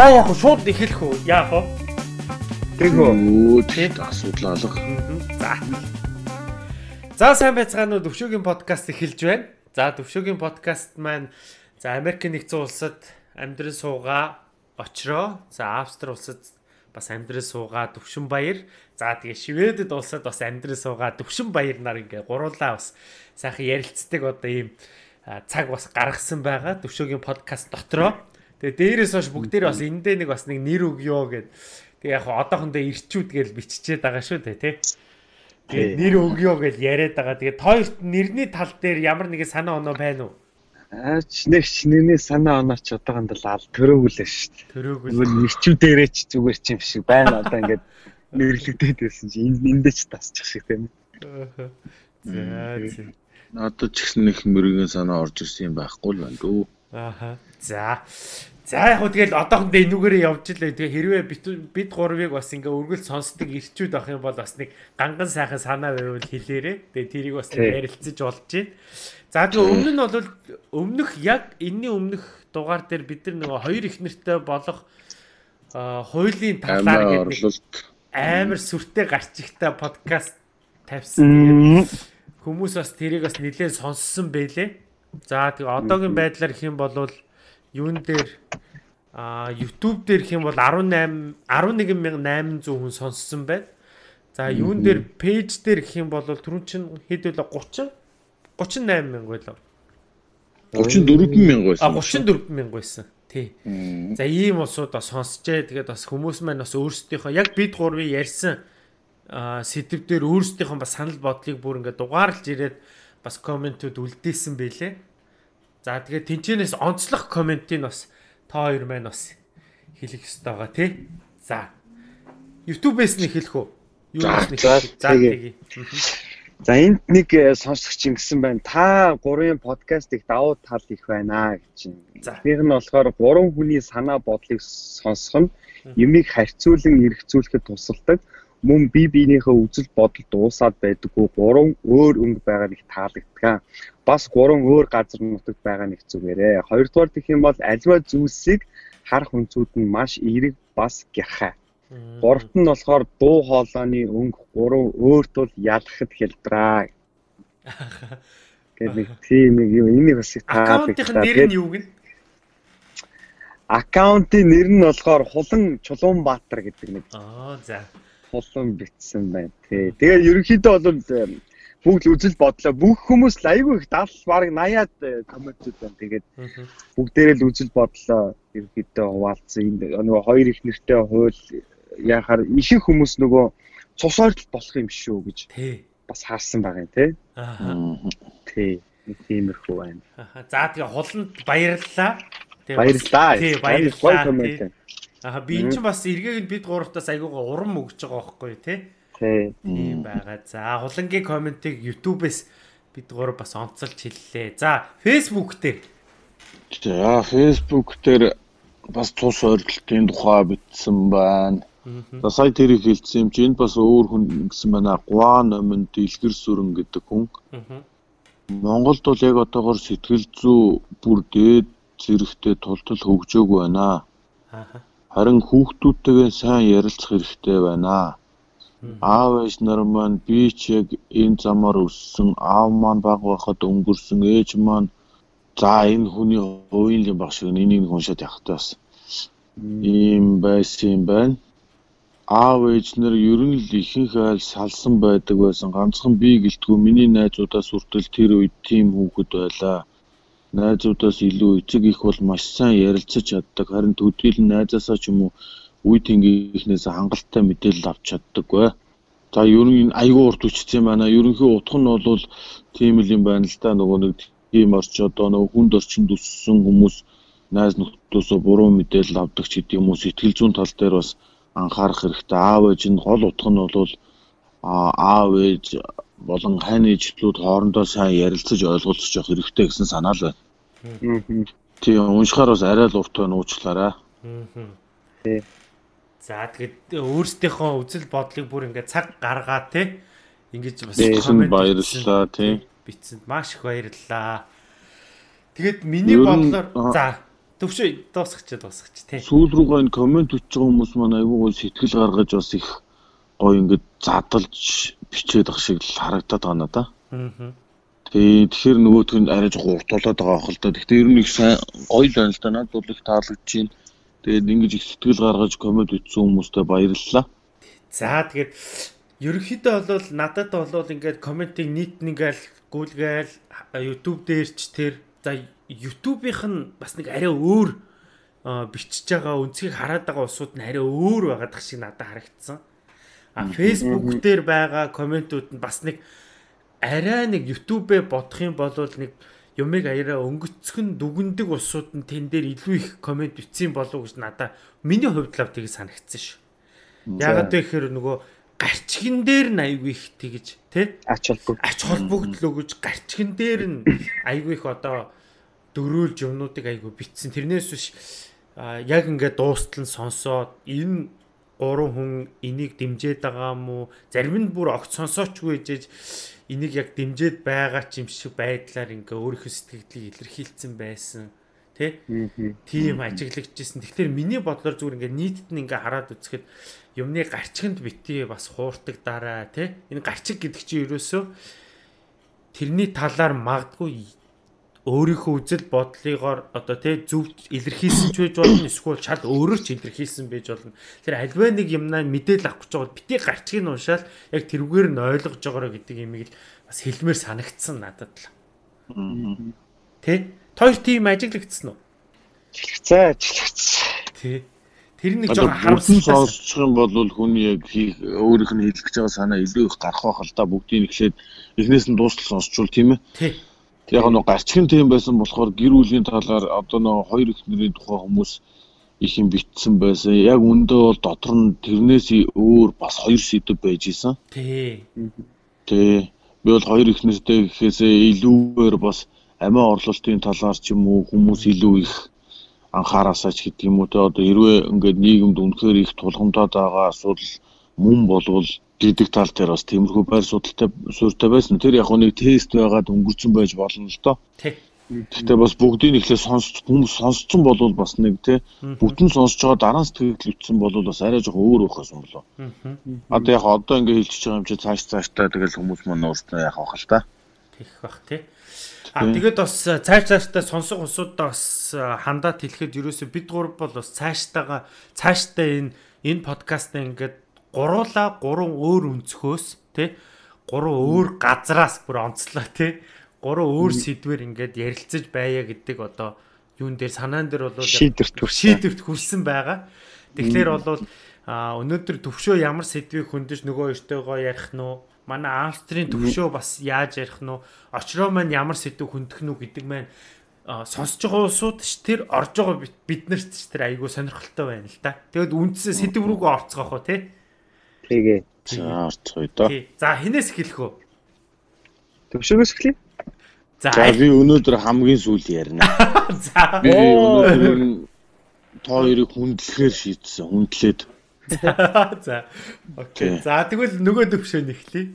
За яг хөө шууд эхэлэх үү? Яах вэ? Тэгөө тийм асуудал алга. За. За сайн байцгаана уу Төвшөөгийн подкаст эхэлж байна. За Төвшөөгийн подкаст маань за Америк нэгдсэн улсад амьдран суугаа очроо. За Австри улсад бас амьдран суугаа Төвшин баяр. За тэгээ Шведэд улсад бас амьдран суугаа Төвшин баяр нар ингээ гуруулаа бас сайхан ярилцдаг одоо ийм цаг бас гаргасан байгаа Төвшөөгийн подкаст дотроо. Тэгээ дээрээс хойш бүгдээр бас эндээ нэг бас нэг нэр өгөө гэд. Тэгээ яг одоохондоо ирчүүд гэж биччихээд байгаа шүү дээ тий. Тэгээ нэр өгөө гэж яриад байгаа. Тэгээ тоёрт нэрний тал дээр ямар нэгэн санаа оноо байна уу? Аач нэг нэрний санаа оноо ч одоохондоо ал төрөөгүүлээ шүү дээ. Зүгээр ирчүүдээрээ ч зүгээр ч юм шиг байна одоо ингээд нэрлэгдээд байсан чи энд эндээ ч тасчих шиг тийм. За. Надад ч гэсэн нэг мөрөгийн санаа орж ирсэн юм байхгүй л байна дөө. Ааха. За. За яг хөө тэгэл одоохондоо энүүгээрээ явж илээ. Тэгээ хэрвээ бид гурвыг бас ингээ өргөл сонсдог ирчүүд авах юм бол бас нэг ганган сайхан санаа байвал хэлээрээ. Тэгээ тэрийг бас ярилцаж болж байна. За тэгээ өмнө нь бол өмнөх яг энэний өмнөх дугаар дээр бид нар нөгөө хоёр их нэртэй болох хуулийн талаар гэдэг амар сүртэй гарч ихтэй подкаст тавьсан. Тэгээд хүмүүс бас тэрийг бас нэлээд сонссон байлээ. За тэгээ одоогийн байдлаар их юм бол юун дээр а YouTube дээр их юм бол 18 11800 хүн сонссон байна. За юун дээр пэйж дээр их юм бол түрүүн чинь хэд вэ 30 38 мянга байлаа. 34 мянга А байсан. 34 мянга байсан. Тий. За ийм улсууд бас сонсчээ. Тэгээд бас хүмүүс маань бас өөрсдийнхөө яг бид гурвын ярьсан а сэдвээр өөрсдийнхөө бас санал бодлыг бүр ингээд дугаарлж ирээд бас комментүүд үлдээсэн байлээ. За тэгээд тэнчэнээс онцлог комментийг бас та хоёр маань бас хэлэх ёстой байгаа тий. За. YouTube-ээс нь эхэлэх үү? Юу-ээс нь за, эхэлэх? За тэгээ. тэгээ. За энд нэг э, сонсогч ингэсэн байна. Та гурван подкастыг давуу тал их байна гэж. За. Нэг нь болохоор гурван хүний санаа бодлыг сонсох нь юмыг харьцуулан эргцүүлэхэд тусалдаг. Мөн бие биенийхээ үзэл бодол дуусаад байдаггүй гурван өөр өнгө байгаа нэг таалагддаг. Бас гурван өөр газар нутагт байгаа нэг зүгээрээ. Хоёрдугаар гэх юм бол альва зүйлсийг харах үнцүүд нь маш эерэг бас гярхай. Гуравт нь болохоор дуу хоолойны өнгө гурван өөр тул ялахад хэлбэраа. Гэдэг нэг тийм нэг юм энийг бас их Аккаунтын нэр нь юу гэнэ? Аккаунтын нэр нь болохоор Хулан Чулуунбаатар гэдэг нэг Аа за. Хулан бичсэн байна. Тий. Тэгээ ерөнхийдөө бол э, бүгд үзэл бодлоо. Бүх хүмүүс айгүй их 70 бараг 80-аад э, комментүүд байна. Тэгээд бүгдээрээ л үзэл бодлоо ерөнхийдөө хуваалцсан. Энд нөгөө хоёр их нэртэй хууль яхаар ихэнх хүмүүс нөгөө цус ойртол болох юм шүү гэж Тий. бас харсан байгаа юм тий. Аа. Тий. Тиймэрхүү байна. За тэгээ холонд баярлалаа. Баярлалаа. Тий, баярлалаа. Аха би эн чинь бас эргээг нь бид гуравтаас айгуугаа урам өгч байгаа байхгүй тий. Тий. Тийм байгаа. За хулангийн комментиг YouTube-ээс бид гурав бас онцолж хэллээ. За Facebook дээр За Facebook дээр бас цус ойртолтын тухай бичсэн байна. За сая тэрийг хэлсэн юм чи энд бас өөр хүн гэсэн байна. Гуа номин дэлгэр сүрэн гэдэг хүн. Монголд бол яг одоогор сэтгэл зүй бүр дээд зэрэгтэй тултал хөгжөөг байна. Аха. Харин хүүхдүүдтэйгээ сайн ярилцах хэрэгтэй байна. Аав ээж нар маань би ч яг энэ замаар өссөн, аав маань баг байхад өнгөрсөн, ээж маань за энэ хүний хувийн юм баг шиг энийг уншаад явахтай бас ийм байсан юм байна. Аав ээж нар ер нь л ихэнх айл салсан байдаг байсан. Ганцхан би гэлтгүй миний найзуудаас хүртэл тэр үед тийм хүүхэд байлаа. Найзуудаас илүү эцэг их бол маш сайн ярилцаж чаддаг. Харин төдийл найзаасаа ч юм уу үе тэнгийнхнээс хангалттай мэдээлэл авч чаддаггүй. За ер нь айгүй урт үчсэн байна. Ерөнхий утга нь бол тийм л юм байна л да. Нөгөө нэг тийм орч одоо нөгөө хүнд орчинд өссөн хүмүүс найз нөхдөсөө буруу мэдээлэл авдаг ч гэдэг юм уу сэтгэл зүйн тал дээр бас анхаарах хэрэгтэй. Аав ээж нь гол утга нь бол аав ээж болон хань ээжлүүд хоорондоо сайн ярилцаж ойлголцож явах хэрэгтэй гэсэн санаа л байна. Тийм уншихаар бас арай л урт байна уучлаарай. Мгм. Тий. За тэгээд өөрсдийнхөө үзэл бодлыг бүр ингээд цаг гаргаа те ингэж бас коммент баярлалаа тийм. бичсэнд маш их баярлалаа. Тэгээд миний бодлоор за Төвшөө дуусгач дуусгач тий. Сүүл рүүгээ энэ комент бичиж байгаа хүмүүс маань айгүй гоо сэтгэл гаргаж бас их гоё ингээд задалж бичээд ах шиг л харагдаад байгаа надаа. Аа. Тэгээ тэгэхээр нөгөөх нь арай жоохон урт болоод байгаа ах л да. Гэхдээ ер нь их сайн гоё л байна л да. Надад бол их таалагдж байна. Тэгээд ингэж их сэтгэл гаргаж комент бичсэн хүмүүстээ баярлалаа. За тэгээд ерөнхийдөө бол надад бол ингээд комментиг нийт нэгэл гүйлгээл YouTube дээр ч тэр за YouTube-ийнх нь бас нэг арай өөр бичиж байгаа үнцгийг хараад байгаа усуд нь арай өөр байгаад тах шиг надад харагдсан. А Facebook дээр байгаа комментууд нь бас нэг арай нэг YouTube-ээ бодох юм бол нэг юмыг аяараа өнгөцгөн дүгндэг усууд нь тэн дээр илүү их коммент бичсэн болов гэж надад миний хувьд л тийг санагдсан шүү. Ягаад гэхээр нөгөө гарчгэн дээр нь айгүй их тэгэж тий ач холбогдол ач холбогдол өгж гарчгэн дээр нь айгүй их одоо дөрөөлж юмнуудыг айгүй битсэн. Тэрнээс биш яг ингээд дуустал нь сонсоод энэ гурван хүн энийг дэмжиж байгаа уу? Зарим нь бүр огт сонсоочгүй ээжэж энийг яг дэмжиж байгаа ч юм шиг байдлаар ингээ өөрийнхөө сэтгэлдлийг илэрхийлсэн байсан. Тэ? Тийм ажиглагдчихсэн. Тэгэхээр миний бодлоор зүгээр ингээ нийтэд нь ингээ хараад үзэхэд юмны гарчганд бити бас хуурдаг дараа тэ? Энэ гарчиг гэдэг чинь ерөөсөө тэрний талаар магадгүй өөрийнхөө үзэл бодлыгоор одоо тий зөв илэрхийлсэн ч байж болно эсвэл чад өөрөө ч илэрхийлсэн байж болно. Тэр альва нэг юмнаа мэдээлэл авах гэж байгаа бити гарчгийг нь уншаал яг тэрүүгээр нь ойлгож байгаараа гэдэг юмыг л бас хэлмээр санагдсан надад л. Тэ? Хоёр тим ажиглагдсан уу? Жилгцээ, жилгцээ. Тэ. Тэр нэг жоохон харамсалтай сонсчих юм бол хүний яг өөрийнх нь хэлэх гэж байгаа санаа илүү их гарах байх л да бүгдийг ихлээд эхнээс нь дуустал сонсчвол тийм ээ. Тий. Яг нэг гарчгийн тийм байсан болохоор гэр бүлийн талаар одоо нэг хоёр ихнэрийн тухай хүмүүс их юм битсэн байсан. Яг үндэ бол дотор нь тэрнээс өөр бас хоёр сэдв байж исэн. Тий. Тий. Би бол хоёр ихнэртэй гэхээсээ илүүгээр бас амиа орлуулалтын талаар ч юм уу хүмүүс илүү их анхаараасаа ч гэдэг юм уу те одоо хэрвээ ингээд нийгэмд үнэхээр их тулгамдаад байгаа асуудал мөн болвол гэдэг тал дээр бас тиймэрхүү байр судалтай суурьтай байсан. Тэр яг нэг тест байгаад өнгөрцөн байж болно л доо. Гэхдээ бас бүгдийг ихлэ сонсч хүмүүс сонсцсон болвол бас нэг тий бүтэн сонсож байгаа дараа нь сэтгэл өвчсөн болвол бас арай жоохон өөр байх юм болоо. Одоо яг одоо ингэ хэлчихэж байгаа юм чи цааш цааштай тэгэл хүмүүс маань өөрснөө яах вэ л та. Тэгэх бах тий. А тэгээд бас цааш цааштай сонсох усудаа бас хандаад хэлэхэд ерөөсө бид гурав бол бас цааштайгаа цааштай энэ энэ подкастаа ингээд гуруула гурван өөр өнцгөөс тий гурван өөр газраас бүр онцлоо тий гурван өөр сэдвэр ингээд ярилцаж байя гэдэг одоо юун дээр санаан дээр бол шийдвэрт шийдвэрт хүрсэн байгаа. Тэгэхээр бол өнөөдөр төвшөө ямар сэдвийг хөндөж нөгөө хоёртойгоо ярих нь уу? Манай Австрийн төвшөө бас яаж ярих нь уу? Очроо маань ямар сэдв хөндөх нь үү гэдэг маань сонсож байгаа улсууд ш тэр орж байгаа бид нарт ш тэр айгүй сонирхолтой байна л да. Тэгэд үндсээ сэдв рүүгээ орцгоох уу те? Тэгээ. За орцгоё доо. За хинээс эхлэх үү? Төвшөөс эхлэе. За За би өнөөдөр хамгийн сүүл ярина. за Би өнөөдөр та хоёрыг хүндлэхээр шийдсэн. Хүндлээд. за окей. За тэгвэл нөгөө төвшөө нэхлэе.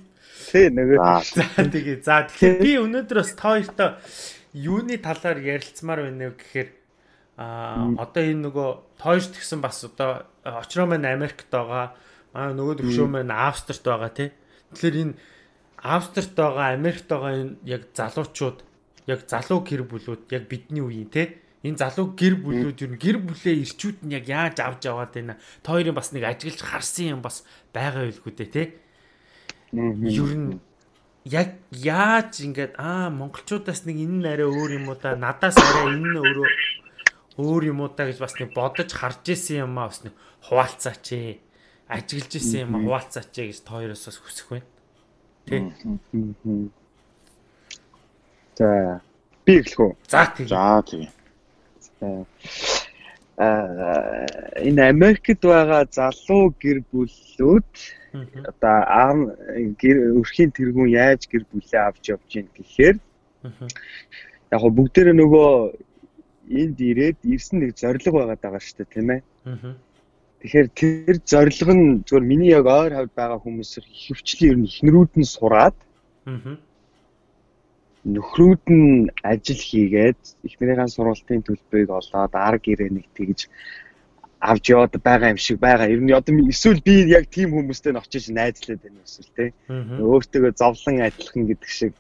Тэ нөгөө. За тэгээ. За тэгэхээр би өнөөдөр бас та хоёртой юуны талаар ярилцмаар байна вэ гэхээр а одоо энэ нөгөө тойш тэгсэн бас одоо очроо маань Америкт байгаа аа нөгөө төвшөө маань Австрт байгаа тий. Тэгэхээр энэ Австрт байгаа Америкт байгаа энэ яг залуучууд яг залуу гэр бүлүүд яг бидний үеийн тий. Энэ залуу гэр бүлүүд юу гэр бүлээ ирчүүд нь яг яаж авч яваад байна. Та хоёрын бас нэг ажиглаж харсан юм бас байгаа байлгүй дээ тий. Юу н яг яаж ингээд аа монголчуудаас нэг энэ нь арай өөр юм уу да надаас арай энэ нь өөрөө өөр юм уу да гэж бас нэг бодож харж исэн юм аа бас нэг хуваалцаач ээ ажиглаж исэн юм хуваалцаач гэж та хоёроос бас хүсэх байна. Тэ. За би эхлэх үү? За тийм. За тийм. Аа энэ Америкт байгаа залуу гэр бүлүүд одоо аав гэр өрхийн тэргүүн яаж гэр бүлээ авч явж гин гэхээр яг го бүгдээрээ нөгөө энд ирээд ирсэн нэг зориг байгаад байгаа шүү дээ тийм ээ. Тэгэхээр тэр зориг нь зөвхөн миний яг ойр хавьд байгаа хүмүүс хөвчлийн ер нь ихнэрүүд нь сураад нөхрүүд нь ажил хийгээд эхнэрийнхээ сургалтын төлбөрийг олоод ар гэрээ нэг тэгж авч яваад байгаа юм шиг байгаа. Ер нь одоо эсвэл би яг тийм хүмүүстэй очиж найзлаад байна эсвэл те. Өөртөө зовлон адилхан гэдэг шиг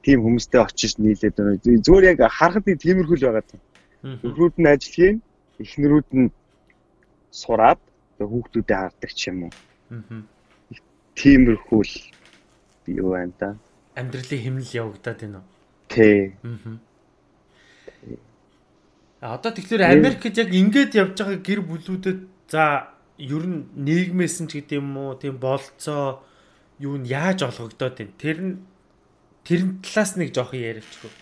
тийм хүмүүстэй очиж нийлээд байна. Зүгээр яг харахад тиймэрхүү л байгаа юм. Нөхрүүд нь ажил хийн, эхнэрүүд нь сураад хүүхдүүдэд хардаг ч юм уу. Тиймэрхүү л юу байна да. Амьдралын хэмнэл явагдаад байна уу? Тий. Аа. Одоо тэгэхээр Америкт яг ингэж явж байгаа гэр бүлүүдэд за ер нь нийгмээс нь ч гэдэг юм уу тийм болцоо юу нь яаж олгогдоод байна. Тэр нь тэрэн талаас нэг жоох яриачгүй.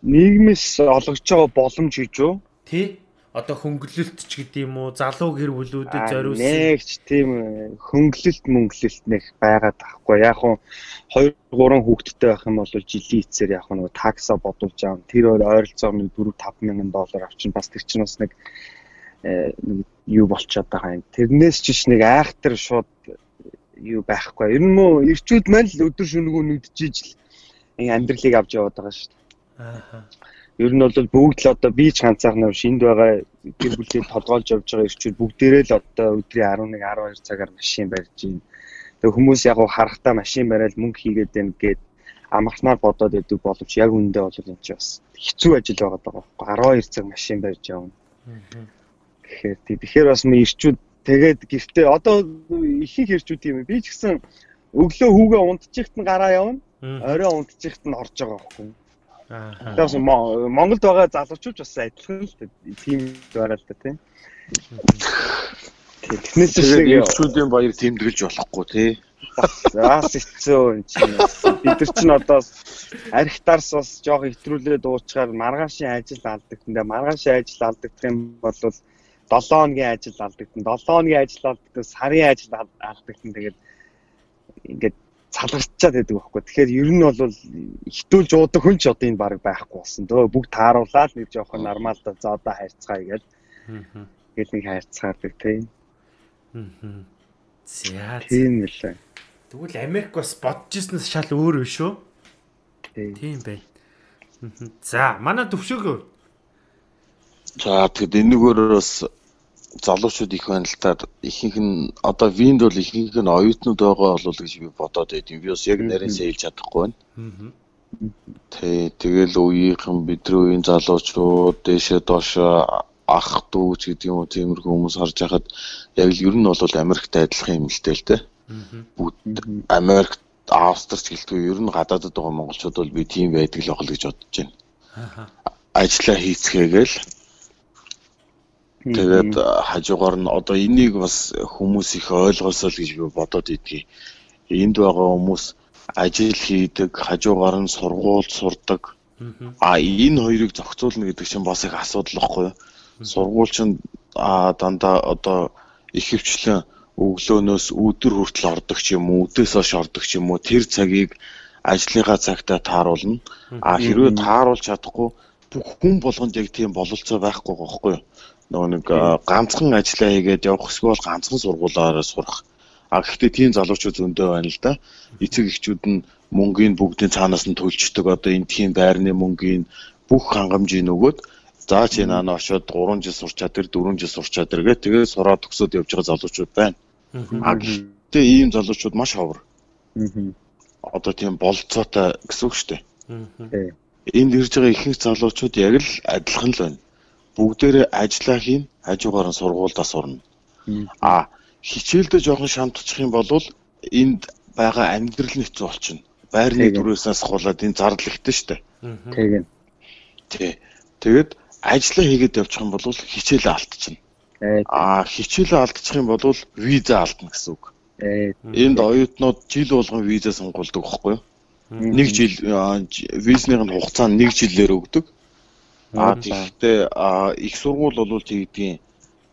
Нийгмээс олгож байгаа боломж гэж юу? Тий одоо хөнгөлөлт ч гэдэг юм уу? Залуу гэр бүлүүдэд зориулсан. нэгч тийм хөнгөлөлт мөнгөлөлт нэг байгаад тахгүй яг хуу 2 3 хүүхэдтэй байх юм бол жилийн эцээр яг нэг такса бодулж аав. Тэр ойролцоогоор нэг 4 5 мянган доллар авчин. Бас тэр чинь бас нэг э, нэг юу болчиход байгаа юм. Тэрнээс ч нэг айхтар шууд юу байхгүй. Ер нь мөө ирчүүд маань л өдөр шөнөгөө нүджиж л амьдралыг авч яваад байгаа шүү дээ. Аа ер нь бол бүгд л одоо би ч ганцаархнаа шинд байгаа гэр бүлийн толгойлж явж байгаа ирчүүд бүгдээрээ л одоо өдрийн 11 12 цагаар машин барьж байна. Тэгээ хүмүүс яг харахтаа машин барайл мөнгө хийгээд байна гэд амархнаар бодоод идэг боловч яг үндэ бол энэ ч бас хэцүү ажил байгаа даа байхгүй 12 цаг машин барьж явна. Тэгэхээр тий тэгэхээр бас мөн ирчүүд тэгээд гэртээ одоо ихэнх ирчүүд юм би ч гэсэн өглөө хүүгээ унтчихт нь гараа явна. Орой унтчихт нь орж байгаа байхгүй. Тэгээс Монголд байгаа залуучууд бас адилхан л тийм байгаа л да тийм. Технээс шиг ирчүүдийн баяр тэмдэглэж болохгүй тий. Бас хэцүү юм чинь. Бид нар чинь одоо архитарс бас жоох хэтрүүлээд уучаар маргаашийн ажил алдагдана. Маргаашийн ажил алдагдах юм бол 7 хоногийн ажил алдагдана. 7 хоногийн ажил алдагдана. Сарын ажил алдагдана. Тэгээд ингээд салгарчаад байдаг байхгүй. Тэгэхээр ер нь бол хитүүлж уудаг хүн ч одоо энэ баг байхгүй болсон. Дөө бүгд тааруулаад нэг жоохон нормал да за одоо хайрцгаая гэж. Тэгэл нэг хайрцгаадаг тийм. За. Тийм л. Тэгвэл Америк бас бодож ирснээс шал өөр биш үү? Тийм байна. За, манай төвшөөгөө. За, тэгэд энэгээр бас залуучууд их байна л та ихэнх нь одоо винд бол ихэнх нь оюутнууд байгаа болов гэж би бодоод байд. Би бас яг нарийн сэлж чадахгүй байна. Тэ тэгэл үеийнхэн бидний үеийн залуучууд дээшээ доошоо ах дүү ч гэдэг юм уу тиймэрхүү хүмүүс харж байхад яг л ер нь бол Америкт адилхан юм л дээ л дээ. Бүгд Америкт Австрч гэлтгүй ер нь гадаадд байгаа монголчууд бол би тийм байдаг л байгаа л гэж бодож байна. Ажлаа хийцгээгээл Тэгээд хажуугаар нь одоо энийг бас хүмүүс их ойлгосоо л гэж би бодоод идгий. Энд байгаа хүмүүс ажил хийдэг, хажуугаар нь сургууль сурдаг. А энэ хоёрыг зохицуулна гэдэг чинь бас их асуудал واخгүй. Сургууль чинь дандаа одоо их хвчлэн өглөөнөөс өдөр хүртэл ордог ч юм уу, өдөөс хойш ордог ч юм уу тэр цагийг ажлынхаа цагтаа тааруулна. А хэрвээ тааруулж чадахгүй бүх хүн болгонд яг тийм бололцоо байхгүй гохгүй нөгөө нэг ганцхан ажиллаа хийгээд явах эсвэл ганцхан сургуулаараа сурах. А гэхдээ тийм залуучууд зөндөө байна л да. Эцэг эхчүүд нь мөнгөний бүгдийн цаанаас нь төлждөг одоо энэ тийм байрны мөнгөний бүх хангамжийг нөгөөд за чи наана очиод 3 жил сурчаад тэр 4 жил сурчаад тэр гэх тэгээд сураад төгсөөд явж байгаа залуучууд байна. А гэхдээ ийм залуучууд маш ховор. Одоо тийм болцоотой гэсэн үг шүү дээ. Энд ирж байгаа ихэнх залуучууд яг л адилхан л байна бүгдээрээ ажиллаа хийн хажуугаар нь сургуульдаа сурна. А хичээлдээ жоохон шамтчих юм бол энд байгаа амьдрал нь хэцүү болчихно. Байрны дөрөөсөөс хулаад энэ зардал ихтэй шүү дээ. Тийм. Тий. Тэгэд ажиллаа хийгээд явчих юм бол хичээлээ алдчихна. А хичээлээ алдчих юм бол виза алдна гэсэн үг. Энд оюутнууд жил болгон виза сонгуулдаг байхгүй юу? Нэг жил визний хугацаа нэг жилээр өгдөг. Аа тэгэхдээ их сургууль бол тэгдгийн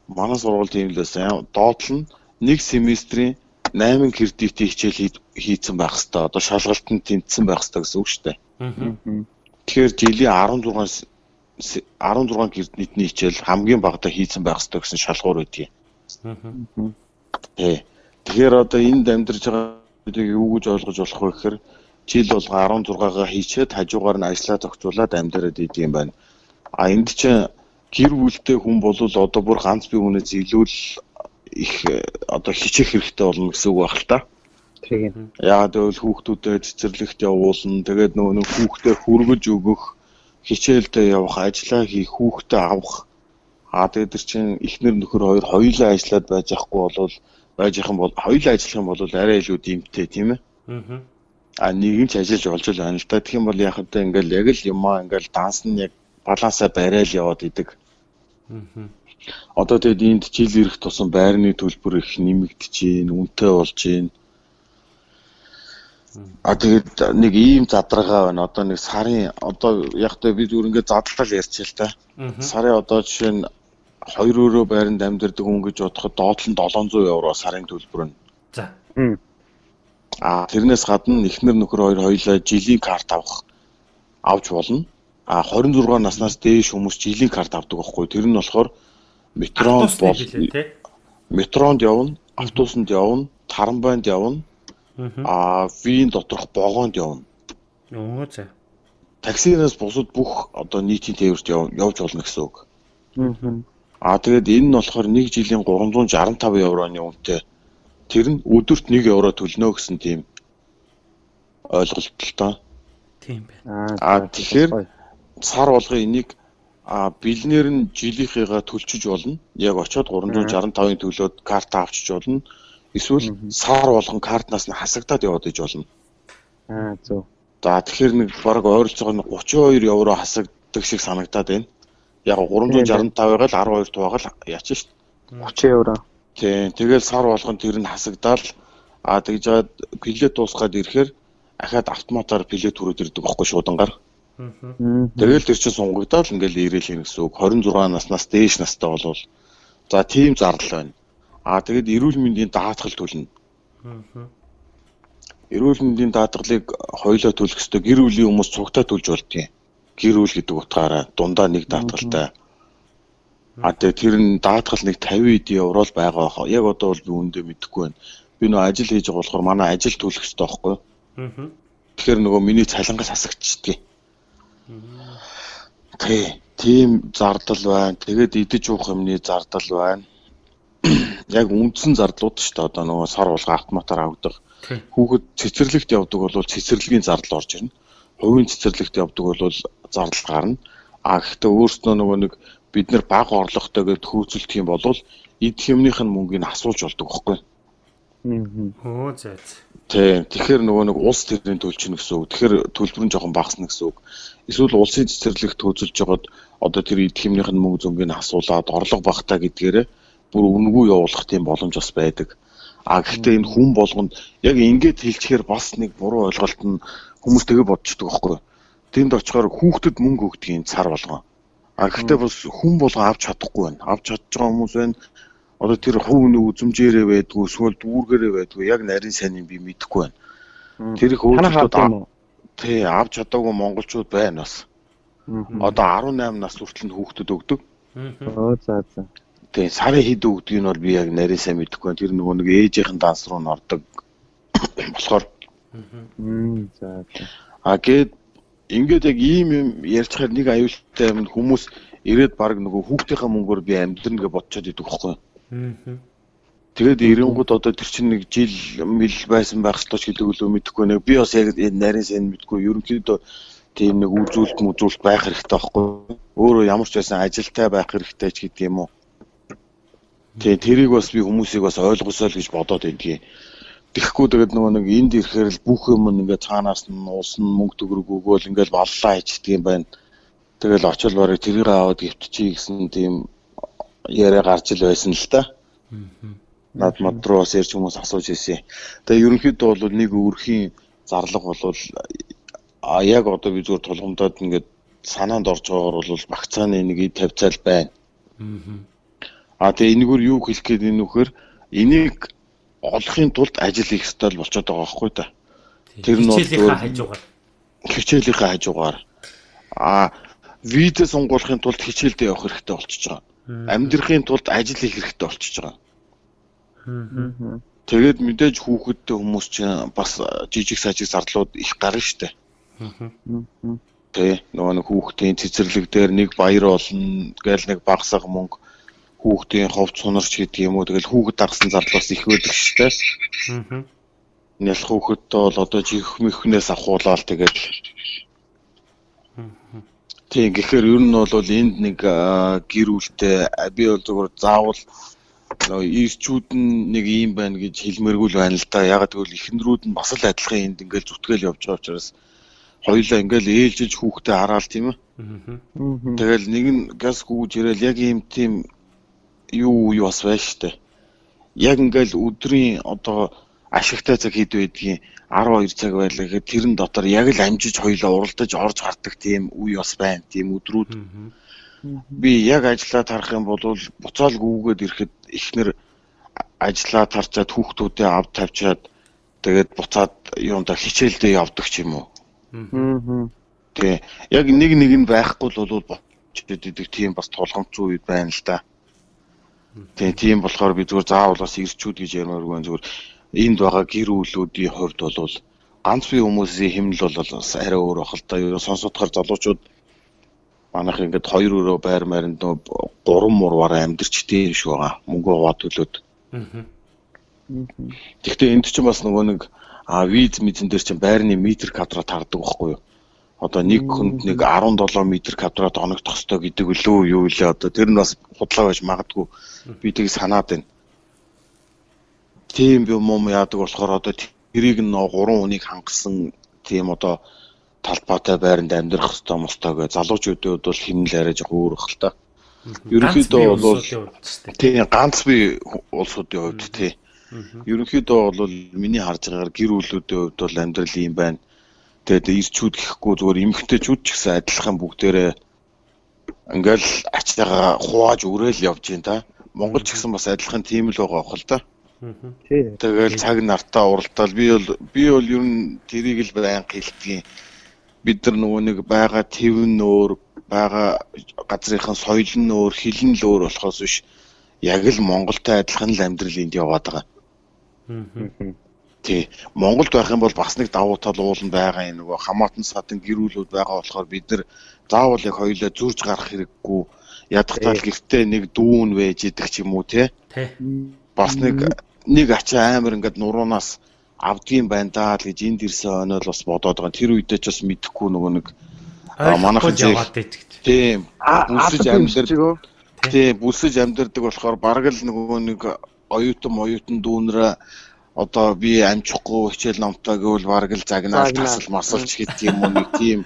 манай сургууль тийм л байсан. Доотлол нь нэг семестрийн 8 кредитийн хичээл хийцэн байх хэвээр. Одоо шалгалтанд тэнцсэн байх хэвээр гэсэн үг шүү дээ. Тэгэхээр жилийн 16 16 кредитний хичээл хамгийн багадаа хийцэн байх хэвээр гэсэн шалгуур. Тий. Тэгэхээр одоо энд амьдарч байгаа юу гэж ойлгож болох вэ гэхээр жил болго 16-гаа хийчээд хажуугаар нь ажиллаа зохицуулаад амьдраад идэм байна. А энд чинь гэр бүлтэй хүн бол одоо бүр ганц бие хүнээс илүү л их одоо хичээх хэрэгтэй болно гэсэн үг байна л та. Тийм. Яагаад гэвэл хүүхдүүдэд цэцэрлэгт явуулна. Тэгээд нөгөө нэг хүүхдэд хүргэж өгөх, хичээлдээ явах, ажиллаа хийх, хүүхдэд авах. Аа тэгээд чинь эхнэр нөхөр хоёр хоёулаа ажиллаад байж ахгүй болвол байж их юм бол хоёулаа ажиллах юм бол арай илүү дэмтэй тийм ээ. Аа. А нэг нь ч ажиллаж болж байна л да. Тэгэх юм бол яг хэвдээ ингээл яг л юмаа ингээл данс нь яг балансаа барайл яваад идэг. Аа. Одоо тэгээд энд жил ирэх тусам байрны төлбөр их нэмэгдэж үнэтэй болж байна. А тэгээд нэг ийм задрага байна. Одоо нэг сарын одоо яг тэ бид зүгээр ингээд задлал ярьчих л та. Сарын одоо жишээ нь 2 өрөө байранд амьдардаг хүн гэж бодоход доотлон 700 евро сарын төлбөр нь. За. А тэрнээс гадна эхнэр нөхөр хоёр хоёулаа жилийн карт авах авч болно. А 26 наснаас дээш хүмүүс жилийн карт авдаг байхгүй. Тэр нь болохоор метронд бол метронд явна, автобусанд явна, тарамбайнд явна. А вийн доторх богоонд явна. Оо за. Таксинаас бусад бүх одоо нийтийн тээвэрт явж болно гэсэн үг. Аа тэгээд энэ нь болохоор 1 жилийн 365 евроны үнэтэй. Тэр нь өдөрт 1 евро төлнө гэсэн тийм ойлголттой. Тийм байна. Аа тэгэхээр сар болгоо энийг а бэлнээр нь жилийнхээгаа төлчөж болно. Яг очиод 365-ын төлөөд карт авчиж болно. Эсвэл сар болгон картнаас нь хасагдаад яваад иж болно. Аа зөв. За тэгэхээр нэг баг ойролцоогоо 32 евро хасагддаг шиг санагдаад байна. Яг 365-ыг л 12 тувагаал яач ш. 30 евро. Тийм. Тэгэл сар болгон тэр нь хасагдаал а тэгж жаад билет дуусгаад ирэхээр ахаад автоматар билет түрээд ирдэг байхгүй шуудангаар. Тэгэл тэр чинь сунгагдаал ингээл ирээл хийнэ гэсэн үг. 26 наснаас дээш настай болвол за тийм зардал байна. Аа тэгэд эрүүл мэндийн даатгал төлнө. Эрүүл мэндийн даатгалыг хоёлоо төлөх ёстой. Гэр бүлийн хүмүүс цугтаа төлж болдгийг. Гэр бүл гэдэг утгаараа дундаа нэг даатгалтай. А тэгээ тэр нь даатгал нэг 50 евро л байгаа бах. Яг одоо бол би үндэ мэдэхгүй байна. Би нөө ажил хийж байгаа болохоор манай ажил төлөх ёстой байхгүй юу? Тэгэхээр нөгөө миний цалингаас хасагдчихдаг. Тий, тийм зардал байна. Тэгээд идэж уух юмны зардал байна. Яг үндсэн зардлууд шүү дээ. Одоо нөгөө сар болго автоматар авдаг. Хүүхэд цэцэрлэгт явдаг бол цэцэрлэгийн зардал орж ирнэ. Хувийн цэцэрлэгт явдаг бол зардал гарна. А гэхдээ өөрснөө нөгөө нэг бид нар баг орлоготой гэж хөөцөлдөх юм бол идэх юмных нь мөнгөний асуулж болдог байхгүй. Оо зөө. Тий. Тэгэхээр нөгөө нэг улс төрийн төлчихнө гэсэн үг. Тэгэхээр төлбөр нь жоохон багасна гэсэн үг. Эсвэл улсын цэцэрлэгт хөөцөлж жагаад одоо тэр идэх юмных нь мөнгө зөнгөний асуулаад орлого багтаа гэдгээрээ бүр үнгүй явуулах тийм боломж бас байдаг. А гэхдээ энэ хүн болгонд яг ингэж хэлчихээр бас нэг буруу ойлголт нь хүмүүс тэгээ бодчихдог байхгүй. Тэнд очихоор хүүхдэд мөнгө өгдгийн цар болгоо. А гэхдээ бас хүн болгоо авч чадахгүй байна. Авч чадж байгаа хүмүүс байна. Одоо тэр хүний үзмжээрээ байдгүй, эсвэл дүүргээрээ байдгүй, яг нарийн сайн юм би мэдэхгүй байна. Тэр их өөрчлөлтүүд тий авч чадаагүй монголчууд байна бас. Одоо 18 нас хүртэл нь хүүхдэд өгдөг. Оо за за. Тэгээ сарын хэд өгдөг нь бол би яг нарийн сайн мэдэхгүй байна. Тэр нөгөө нэг ээжийнхэн данс руу н ордог болохоор За за. а гээд ингээд яг ийм юм ярьчихаар нэг аюултай юм хүмүүс ирээд баг нөгөө хүүхдийнхээ мөнгөөр би амьдрна гэж бодчиход идэг байхгүй. Тэгээд ирэнгууд одоо тэр чинь нэг жил мэл байсан байх ёстой ч гэдэг үлөө мэдэхгүй нэг би бас яг нарийн сайн мэдэхгүй ерөнхийдөө тийм нэг үзүүлэлт мүзүүлэлт байх хэрэгтэй байхгүй. Өөрөө ямар ч байсан ажилтай байх хэрэгтэй ч гэдэг юм уу. Тэгээ тэрийг бас би хүмүүсийг бас ойлгосоо л гэж бодоод байдгийг. Тэгэхгүй тэгээд нөгөө нэг энд ирэхээр л бүх юм ингээд цаанаас нь уусан мөнгө төгрөг өгөөл ингээд баллаа хийдэг юм байна. Тэгэл очил барыг тэрийг аваад гівтчихье гэсэн тийм яриа гарч ил байсан л та. Над мод руу бас ярьж хүмүүс асууж ирсэн. Тэгээ ерөнхийдөө бол нэг өрхийн зарлага бол а яг одоо би зүгээр тулгамдаад ингээд санаанд орж байгаагаар бол багцааны нэг тавьцаал байна. А тэгээ энэгээр юу хэлэх гээд энэ нөхөр энийг олохын тулд ажил хийх ёстой болчиход байгаа байхгүй та. Тэр нь хичээлийнхаа хажуугаар хичээлийнхаа хажуугаар а видео сонгуулахын тулд хичээлдээ явах хэрэгтэй болчихж байгаа. Амьдрахын тулд ажил хийх хэрэгтэй болчихж байгаа. Тэгээд мэдээж хүүхэдтэй хүмүүс чинь бас жижиг сажиг зардлууд их гарна штэ. Тэ нөгөө нэг хүүхдийн цэцэрлэг дээр нэг баяр болно гээл нэг багсаг мөнгө хүүхдийн ховц сунарч гэдэг юм уу тэгэл хүүхэд даргасан зарлаас их байдаг штэ. Аа. Нялх хүүхэдтэй бол одоо жих мөхнөөс ахуулаад тэгэл Тийм гэхээр ер нь бол энд нэг гэр бүлтэй би бол зөвхөн заавал ирчүүд нь нэг юм байна гэж хэлмээргүй л байна л да. Яг тэгвэл эхнэрүүд нь бас л адилхан энд ингээл зүтгэл явж байгаа учраас хоёулаа ингээл ээлжиж хүүхдээ хараал тийм ээ. Тэгэл нэг нь газ гүүж ирээл яг ийм тийм юу юу бас байна штэ. Яг ингээл өдрийн одоо ашигтай цаг хэд байдгийг 12 цаг байлаа гэхэд тэрэн дотор яг л амжиж хоёлаа уралдаж орж хардаг тийм үе бас байна. Тийм өдрүүд. Би яг ажиллаад харах юм бол буцаал гүүгээд ирэхэд эхнэр ажиллаад харчаад хүүхдүүдээ авд тавьчаад тэгээд буцаад юунда хичээлдээ явдаг ч юм уу. Тий. Яг нэг нэг нь байхгүй л бол болчиход идэг тийм бас тулгамцгүй үед байна л да. Тий, тийм болохоор би зүгээр заавал бас ирчүүд гэж ярмааргүй зүгээр энд байгаа гэр бүлүүдийн хувьд бол ганц бие хүмүүсийн хэмнэл бол бас арай өөр бах л да. Юу сонсодохоор залуучууд манайх ингээд хоёр өрөө байр маринд гурван мурваараа амьдэрч тийм шүү байгаа. Мөнгө хуваа төлөөд. Гэхдээ энд чинь бас нөгөө нэг а виз мэдэн дээр чинь байрны метр квадрат тардаг байхгүй юу? Одоо нэг хүнд нэг 17 метр квадрат оногдох ёстой гэдэг үлээ юу илээ одоо тэр нь бас худлаа байж магадгүй би тийг санаад байна. Тийм юм юм яадаг болохоор одоо тэрийг нь 3 хүнийг хангасан тийм одоо талбайтай байранд амьдрах хэвээр мостой гэж залуучуудын хувьд бол хэмнэл арай жоо өөр бах л та. Ерөнхийдөө бол тийм ганц бие улсуудын хувьд тийм Ерөнхийдөө бол миний харж байгаагаар гэр бүлүүдийн хувьд бол амьдрал юм байна. Тэгээд ирчүүд гэхгүй зүгээр эмгхтэйчүүд ч гэсэн адилхан бүгдээрээ ингээл ачтайгаа хувааж өрөөл явж байна та. Монгол ч гэсэн бас адилхан тийм л байгаа бохол та. Тий. Тэгэл цаг нартаа уралдаал би бол би бол ер нь тэрийг л байн хэлтгийн бид нар нөгөө нэг байгаа твэн нөөр байгаа газрынхан соёл нь өөр хэл нь л өөр болохоос биш яг л Монголтой адилхан л амьдрал энд яваад байгаа. Тий. Монголд байх юм бол бас нэг давуу тал уул нь байгаа юм нөгөө хамаатан садан гэрүүлүүд байгаа болохоор бид нар заавал яг хоёулаа зурж гарах хэрэггүй. Ядахтаа гэртээ нэг дүүн байж идэх ч юм уу тий. Тий. Бас нэг нэг ачаа амар ингээд нуруунаас авдгийн байна даа л гэж энд ирсэн онол бас бодоод байгаа. Тэр үедээ ч бас мэдэхгүй нөгөө нэг манайхан яваад байдаг. Тийм. Бүсэж амьдэр. Тийм, бүсэж амьдэрдэг болохоор бараг л нөгөө нэг оюутан оюутан дүүнрээ одоо би амжихгүй хичээл номтой гэвэл бараг л загнаал тасал масалч гэдэг юм уу нэг тийм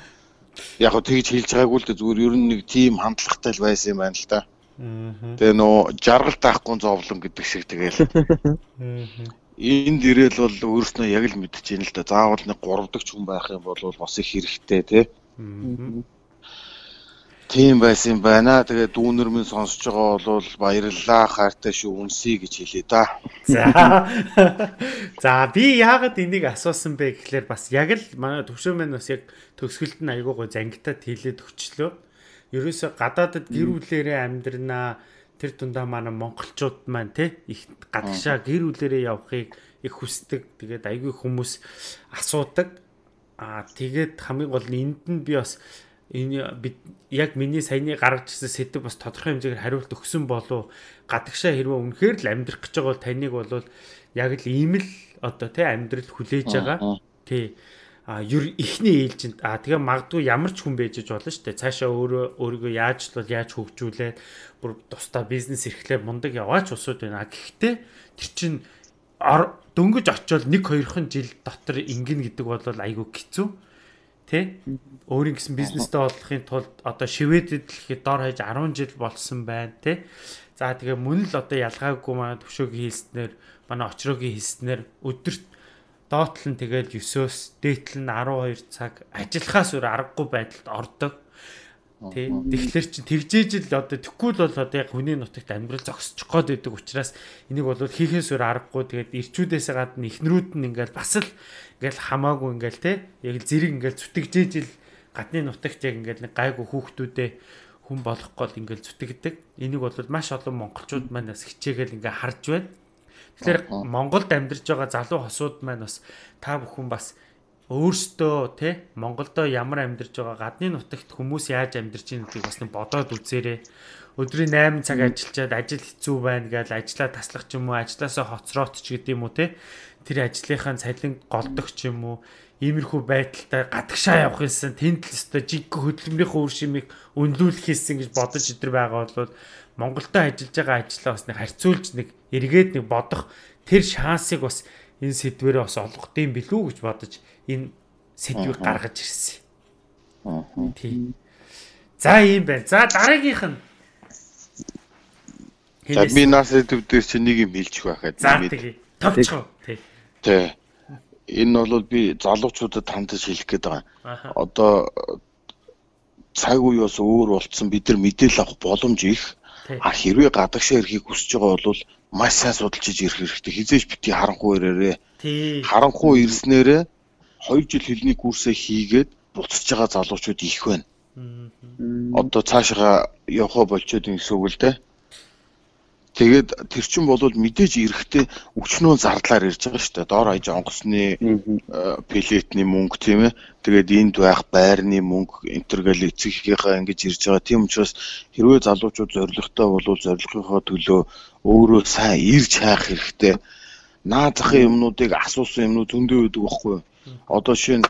яг го тэгж хэлж байгаагүй л дээ зүгээр ер нь нэг тийм хандлагатай л байсан юм байна л та. Тэгээ нөө жаргал таахгүй зовлон гэдэг шиг тэгэл. Энд ирээл бол өөрснөө яг л мэдчихээн л да. Заавал нэг 3 дахь хүн байх юм бол бас их хэрэгтэй тий. Тийм байсан байна. Тэгээ дүүнэр минь сонсож байгаа бол баярлалаа хайртай шүү үнсий гэж хэлээ да. За. За би яагаад энийг асуусан бэ гэхлээр бас яг л манай төвшөө маань бас яг төгсгөлд нь айгуугой зангитад хэлээд өчлөө. Ерөөсө гадаадд гэр бүлээрээ амьдрнаа тэр дундаа манай монголчууд маань те их гадагшаа гэр бүлээрээ явахыг их хүсдэг. Тэгээд айгүй хүмүүс асуудаг. Аа тэгээд хамгийн гол нь энд нь би бас энэ бид яг миний саяны гаргаж ирсэн сэдв бас тодорхой хэмжээгээр хариулт өгсөн болов гадагшаа хэрвээ үнэхээр л амьдрах гэж байгаа бол таныг бол яг л ийм л одоо тий амьдрал хүлээж байгаа. тий а ер ихний ээлжинд а тэгээ магадгүй ямар ч хүн байж болно шүү дээ цаашаа өөрөө өөрийгөө яаж л яаж хөгжүүлээд бүр тусдаа бизнес эрхлээ мундаг яваач усуд байна гэхдээ тэр чин дөнгөж очиод 1 2хан жил дотор ингэн гэдэг бол айгүй хэцүү Тэ? Өөрийн гэсэн бизнестэй болохын тулд одоо шивэдэд дэлхийд дор хаяж 10 жил болсон байна, тэ? За тэгээ мөн л одоо ялгаагүй манай төвшөөгийн хийснээр манай очроогийн хийснээр өдөрт доотлол нь тэгэл 9-оос дээтлэл нь 12 цаг ажиллахаас өөр аргагүй байдалд ордог. Тэ. Тэгэхээр чи тэгжээж л одоо тэггүй л бол одоо яг хүний нутагт амьдрал зогсчих гээд байдаг учраас энийг бол хийхээс өөр аргагүй тэгээд ирчүүдээс гадна ихнэрүүд нь ингээл бас л ингээл хамаагүй ингээл те яг л зэрэг ингээл зүтгэжээж л гадны нутагт яг ингээл нэг гайгүй хүүхдүүдээ хүн болох гол ингээл зүтгэдэг. Энийг бол маш олон монголчууд маань бас хичээгээл ингээ харж байна. Тэгэхээр. Монголд амьдарч байгаа залуу хосууд маань бас та бүхэн бас өөрсдөө те Монголдо ямар амьдарч байгаа гадны нутагт хүмүүс яаж амьдарч байгаа гэдгийг бас нэг бодоод үзээрэй. Өдрийн 8 цаг ажиллачаад ажил хэцүү байна гэж ажлаа таслах ч юм уу, ажлаасаа хоцроот ч гэдэм юм уу те. Тэр ажлынхаа цалин голдог ч юм уу. Иймэрхүү байдалтай гадагшаа явах юмсан тэнд л өстой жиг хөдөлмөрийнхөө үр шимийг өнлүүлэх хийсэн гэж бодож өдр байгаа бол Монголдо ажиллаж байгаа ажлаа бас нэг харьцуулж нэг эргээд нэг бодох тэр шансыг бас энэ сэдвэрээ бас олгох юм билүү гэж бодож энэ сэдвийг гаргаж ирсэн. Аа. Тий. За ийм байна. За дараагийнх нь За би нас сэдвүүдээс чи нэг юм хэлчих байхад. За нэг- тэгээ. Товчхон. Тий. Тий. Энэ бол би залуучуудад хандаж хэлэх гээд байгаа. Одоо цаг үе бас өөр болцсон бид нар мэдээлэл авах боломж их. А хэрвээ гадагшаа ирэхийг хүсэж байгаа бол маш сайн судалж иж ирэх хэрэгтэй. Хизээж бити харанхуй ирээрээ. Тий. Харанхуй ирснээрээ 2 жил хэлний курсээ хийгээд буцаж байгаа залуучууд их байна. Одоо цаашаа явхаа болчиход юм гэсэн үг л дээ. Тэгээд тэр чин бол мэдээж эрэхтэй өчнөө зардлаар ирж байгаа шүү дээ. Доор хаяж онгоцны э, пилетний мөнгө тийм ээ. Тэгээд энд байх байрны мөнгө энтергээл эцэгийнхээ ингэж ирж байгаа. Тийм учраас хэрвээ залуучууд зоригтой бол зорилгынхоо төлөө өөрөө сайн ирж хайх хэрэгтэй. Наа захын юмнуудыг асуусан юмнууд зөндөө байдаг байхгүй юу? Одоо нь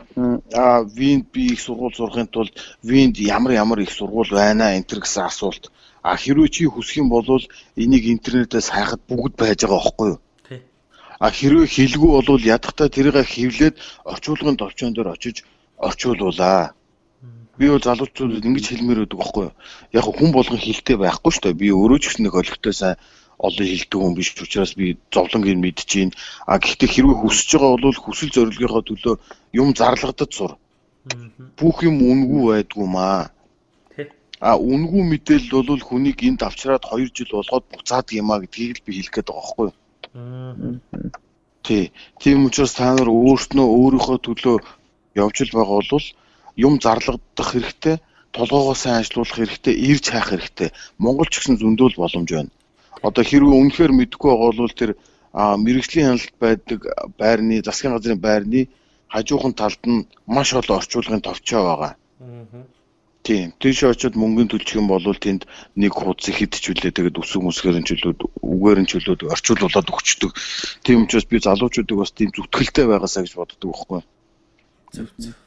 аа Винд би их сургууль сурахын тулд Винд ямар ямар их сургууль байна энэ гэсэн асуулт. А хэрвээ чи хүсэх юм бол энийг интернетээс хайхад бүгд байж байгаа байхгүй юу? А хэрвээ хэлгүй бол ядахтаа тэрийг хэвлээд орчуулгын товчон дээр очиж орчуулуулаа. Би бол залуучуудад ингэж хэлмээр байдаг байхгүй юу? Яг хүн болгон хилтэй байхгүй шүү дээ. Би өөрөө ч гэсэн нэг олигтой сайн олон хилдэг хүн биш учраас би зовлонгийн мэдчихээн. А гэхдээ хэрвээ хүсэж байгаа бол хүсэл зорилгынхоо төлөө юм зарлагдаж сур. Бүх юм үнгүй байдгүй маа. А үнгүй мэдээлэл бол хүнийг энд авчраад 2 жил болгоод буцаад юм а гэдгийг л би хэлэх гээд байгаа байхгүй юу? Тий. Тийм учраас та нар өөрснөө өөрийнхөө төлөө явж л байгаа бол юм зарлагдах хэрэгтэй, толгоогоо сайн ажилуулах хэрэгтэй, ирж хайх хэрэгтэй. Монгол ч гэсэн зөндөл боломж байна. Одоо хэрвээ үнэхээр мэдгүй байгаа бол тэр мэрэгжлийн хяналт байдаг байрны засгийн газрын байрны хажуухан талд нь маш олон орчуулгын товчоо байгаа. Мгм. Тийм. Тийш очиод мөнгөний төлчих юм бол тэнд нэг хуудас ихэдчихвүлээ тэгээд үсэг мүсгээр нь чөлөөд үгээр нь чөлөөд орчуулуулад өгчдөг. Тийм учраас би залуучуудыг бас тийм зүтгэлтэй байгаасаа гэж боддог байхгүй. Зөв зөв.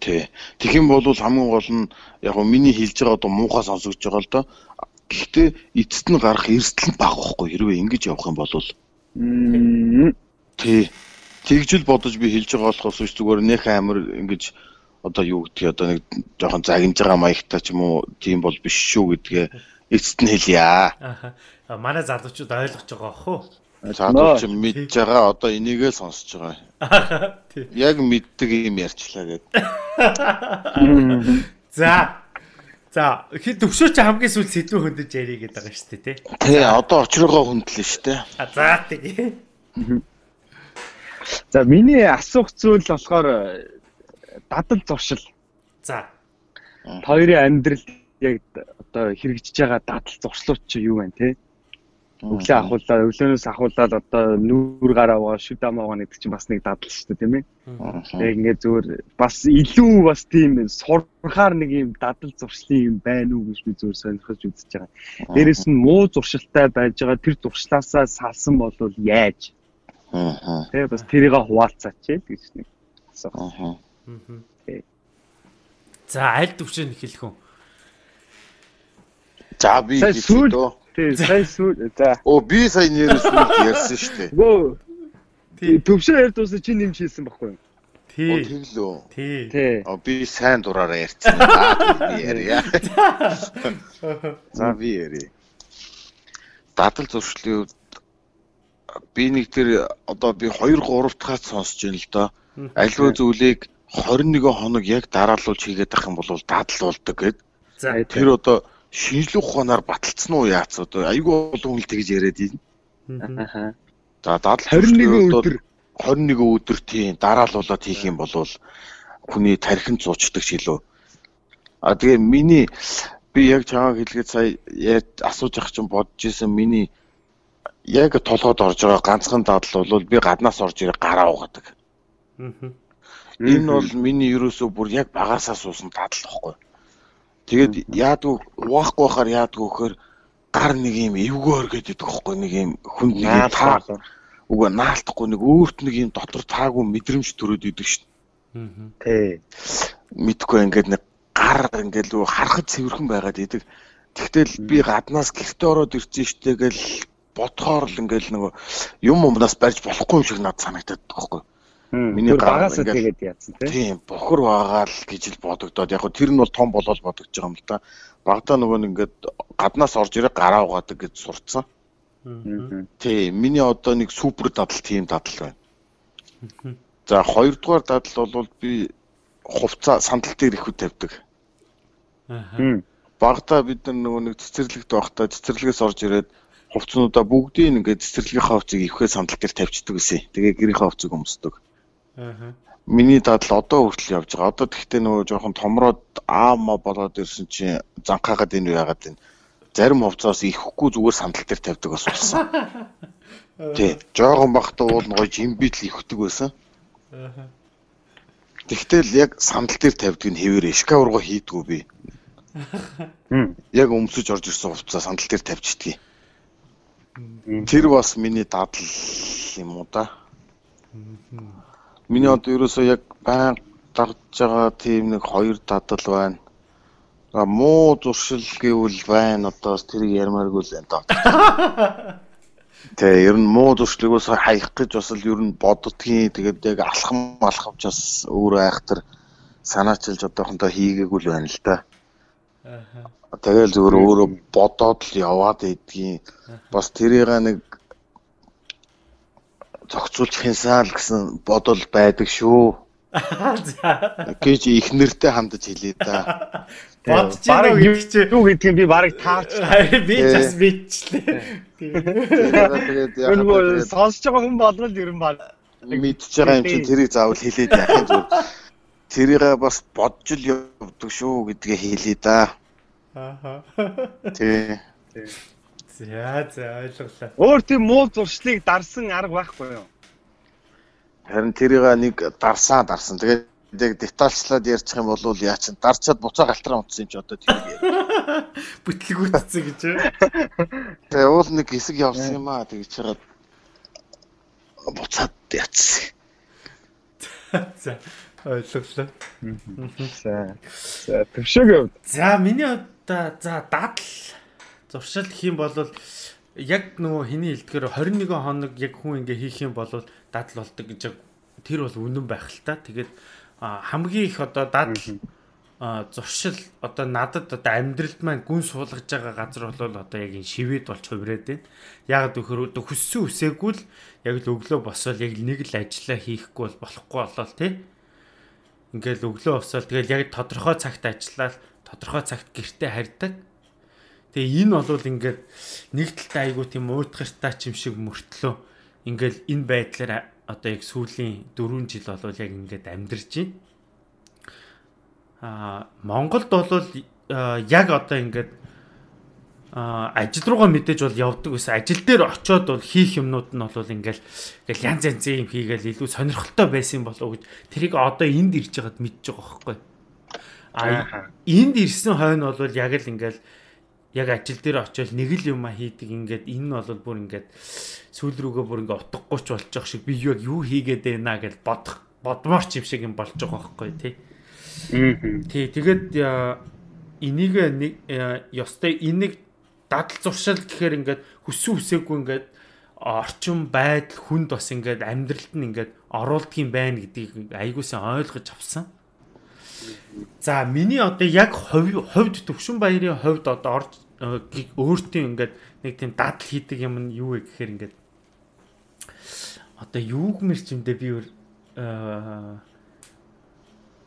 Тий. Тэгэх юм бол хамгийн гол нь яг гоо миний хэлж байгаа одоо муухай сонсогдож байгаа л доо. Гэхдээ эцэст нь гарах эрсдэл нь бага байхгүй хэрвээ ингэж явах юм бол тий. Тэгжэл бодож би хэлж байгаа болохоос биш зүгээр нэх амир ингэж одоо юу гэдгийг одоо нэг жоохон загинж байгаа маягтай ч юм уу тийм бол биш шүү гэдгээ эцэст нь хэлье. Аха. А, Манай залуучууд ойлгож байгаа уу? Цаадууч мэдж байгаа одоо энийгээ сонсож байгаа. Тий. Яг мэддэг юм ярьчлаа гэдэг. За. За, хи төвшөө чи хамгийн сүүл сэдвүү хөндөж ярий гэдэг байгаа шүү дээ, тий. Тий, одоо очрогоо хүндлээ шүү дээ. А за тэгээ. За миний асуух зүйл болохоор дадал зуршил. За. Хоёрын амьдрал яг одоо хэрэгжиж байгаа дадал зуршлууд чи юу вэ те? Өглөө ахуулаад өглөөнөөс ахуулаад одоо нүүр гараа шүд амаагаа гэдэг чинь бас нэг дадал шүү дээ тийм ээ. Яг ингээд зүгээр бас илүү бас тийм сурхаар нэг юм дадал зуршлын юм байна уу гэж би зүгээр сонирхож үзэж байгаа. Дээрэс нь муу зуршилтай байж байгаа тэр зуршлаасаа салсан бол яаж? Аа. Тэ бас тэрийг хуваалцаач гэж нэг асуух. Аа. За, аль төвшөө хэлэх үү? За би сүүл-. Тий, сая сүүл за. Оо би сая сүүл ярьсан шүү дээ. Гөө Тий. төвшөө ярд уусаа чи нэмж хийсэн баггүй юу? Оо Тий. тэглөө. Тий. Тий. Оо би сайн дураараа ярьсан. Би ярья. За би ярья. Дадал зуршлын үед би нэг тэр одоо би 2 3 дахь сонсож байна л доо. Аливаа зүйлийг 21 хоног яг дараалуулж хийгээд ах юм бол дадал болдог гэд. За. Тэр одоо шинжлэх ухаанаар баталцсан уу яац одоо айгүй олон хүн л тэгж яриад байна. Аха. За дадал 21 өдөр 21 өдөр тийм дараалуулаад хийх юм бол хүний тархинд зуучдаг ч илүү. А тэгээ миний би яг чамаа хэлгээд сая яаж асууж ах чинь бодож исэн миний яг толгойд орж байгаа ганцхан дадал бол би гаднаас орж ирээ гараа угадаг. Аа. Энэ бол миний ерөөсөө бүр яг багасаа суусан дадал واخгүй. Тэгээд яадгүй уухгүй байхаар яадгүй гэхээр гар нэг юм эвгөөр гэдэг واخгүй нэг юм хүн нэг таа. Үгүй наалтахгүй нэг өөрт нэг юм дотор таагүй мэдрэмж төрөөд идэг шин. Аа. Тий. Мэдхгүй ингээд нэг гар ингээд л харахад цэвэрхэн байгаад идэг. Тэгтэл би гаднаас гэрте ороод ирсэн штэгээл бодхоор л ингээл нөгөө юм юмнаас барьж болохгүй юм шиг надад санагдаад байгаа байхгүй. Миний багасаа тэгээд яатсан тий. Тийм, бохор байгаа л гэж л бодогдоод яг тэр нь бол том болол бодогдож байгаа юм л да. Багтаа нөгөө нь ингээд гаднаас орж ирээ гараа угаадаг гэж сурцсан. Тийм, миний одоо нэг супер дадал тийм дадал байна. За хоёрдугаар дадал бол би хувцас сандал дээр их үт тавьдаг. Аа. Багтаа бид нар нөгөө нэг цэцэрлэгт байхдаа цэцэрлэгээс орж ирээд хувцснуудаа бүгдийг ингээд цэцэрлэгийн хувцсыг ивхээ сандал дээр тавьчихдаг гэсэн. Тэгээ гэрийнхээ хувцсыг өмсдөг. Аа. Миний дадал одоо хүртэл явж байгаа. Одоо тэгтээ нөгөө жоохон томроод аама болоод ирсэн чинь занхаагаад энэ яагаад энэ зарим хувцаас ихэхгүй зүгээр сандал дээр тавьдаг бас болсон. Тий. Жоохон бахта уул нөгөө жимбит л ихдэг байсан. Аа. Тэгтэл яг сандал дээр тавьдаг нь хэвээрээ шкаурго хийдгүү би. Яг өмсөж орж ирсэн хувцас сандал дээр тавьчихдгийг. Тэр бас миний дадал юм уу да. Миний одоо ерөөсөө яг байн дагж байгаа тийм нэг хоёр дадал байна. А муу зуршил гэвэл байна одоо тэрийг ярмааргүй л энэ. Тэгээ ер нь муу зуршлыг бас хаях гэж бас л ер нь боддгийн тэгээд яг алхам алхавч бас өөрөө айхтар санаачилж одоохондоо хийгээгүй л байна л да. Тэгэл зүгээр өөрөө бодоод л яваад идгийн бас тэрийг нэг зохицуулж хянсаа л гэсэн бодол байдаг шүү. За. гэж их нэртэй хандаж хэлээ да. Бодож байна уу гэдэг чи юу гэдгийг би барыг таарч. Би ч бас мэдчихлээ. Тэгээд яг Нөгөө сонсож байгаа хүн болгол ер нь баг. мэдчихэж байгаа юм чинь тэрийг заавал хэлээд яах юм зүгээр. Тэрийг бас бодж л явдаг шүү гэдгээ хэлээ да. Аа. Тий. За за ойлголоо. Өөр тийм муу зуршлыг дарсан арга байхгүй юу? Харин тэрийг нэг дарсаа дарсан. Тэгээд яг детальчлаад ярьчих юм бол яа чин дарчаад буцаа галтраа унтсан юм чи одоо тэр. Бүтлгүүтцэн гэж. Тэгээ уул нэг хэсэг явсан юм аа тэгж чагаад буцаад яцсан. За ойлголоо. За. За төвшөөг. За миний одоо за дадал зуршил гэх юм бол яг нөгөө хэний хэлдгээр 21 хоног яг хүн ингээ хийх юм бол дадал болдог гэж тэр бол үнэн байх л та. Тэгээд хамгийн их одоо дадал зуршил одоо надад одоо амьдралд маань гүн суулгаж байгаа газар бол одоо яг энэ шивэд болж хувирээд байна. Яг одоо хүссэн үсээгүй л яг л өглөө босоод яг нэг л ажиллаа хийхгүй бол болохгүй болол тий. Ингээл өглөө босоод тэгэл яг тодорхой цагт ажиллаад тодорхой цагт гэртээ харьдаг. Тэгээ энэ бол ингээд нэг талтай айгуу тийм уйтгартай ч юм шиг мөртлөө ингээл энэ байдлаар одоо яг сүүлийн 4 жил бол яг ингээд амьдарч байна. Аа Монголд бол яг одоо ингээд ажил руугаа мэдээж бол явдаг байсан. Ажил дээр очиод бол хийх юмнууд нь бол ингээл ингээл янз янзын юм хийгээл илүү сонирхолтой байсан болов гэж тэрийг одоо энд ирж байгаад мэдж байгаа байхгүй. А энд ирсэн хойно бол яг л ингээл яг ажил дээр очиод нэг л юм хийдэг ингээд энэ нь бол бүр ингээд сүүл рүүгээ бүр ингээд утгагүй ч байгаа шиг би яг юу хийгээд байна гэж бодох бодмоор ч юм шиг юм болж байгаа байхгүй тий. Тий тэгээд энийг нэг ёстой энийг дадал зуршил гэхээр ингээд хүссэн үсээгүй ингээд орчин байдал хүнд бас ингээд амьдралд нь ингээд оруулдгийн байна гэдгийг айгуусан ойлгож авсан. За миний одоо яг хувь хувьд төвшин баярын хувьд одоо орж э, өөртөө ингээд нэг тийм дадал хийдэг юм нь юу вэ гэхээр ингээд одоо юуг мэрчимдээ би э,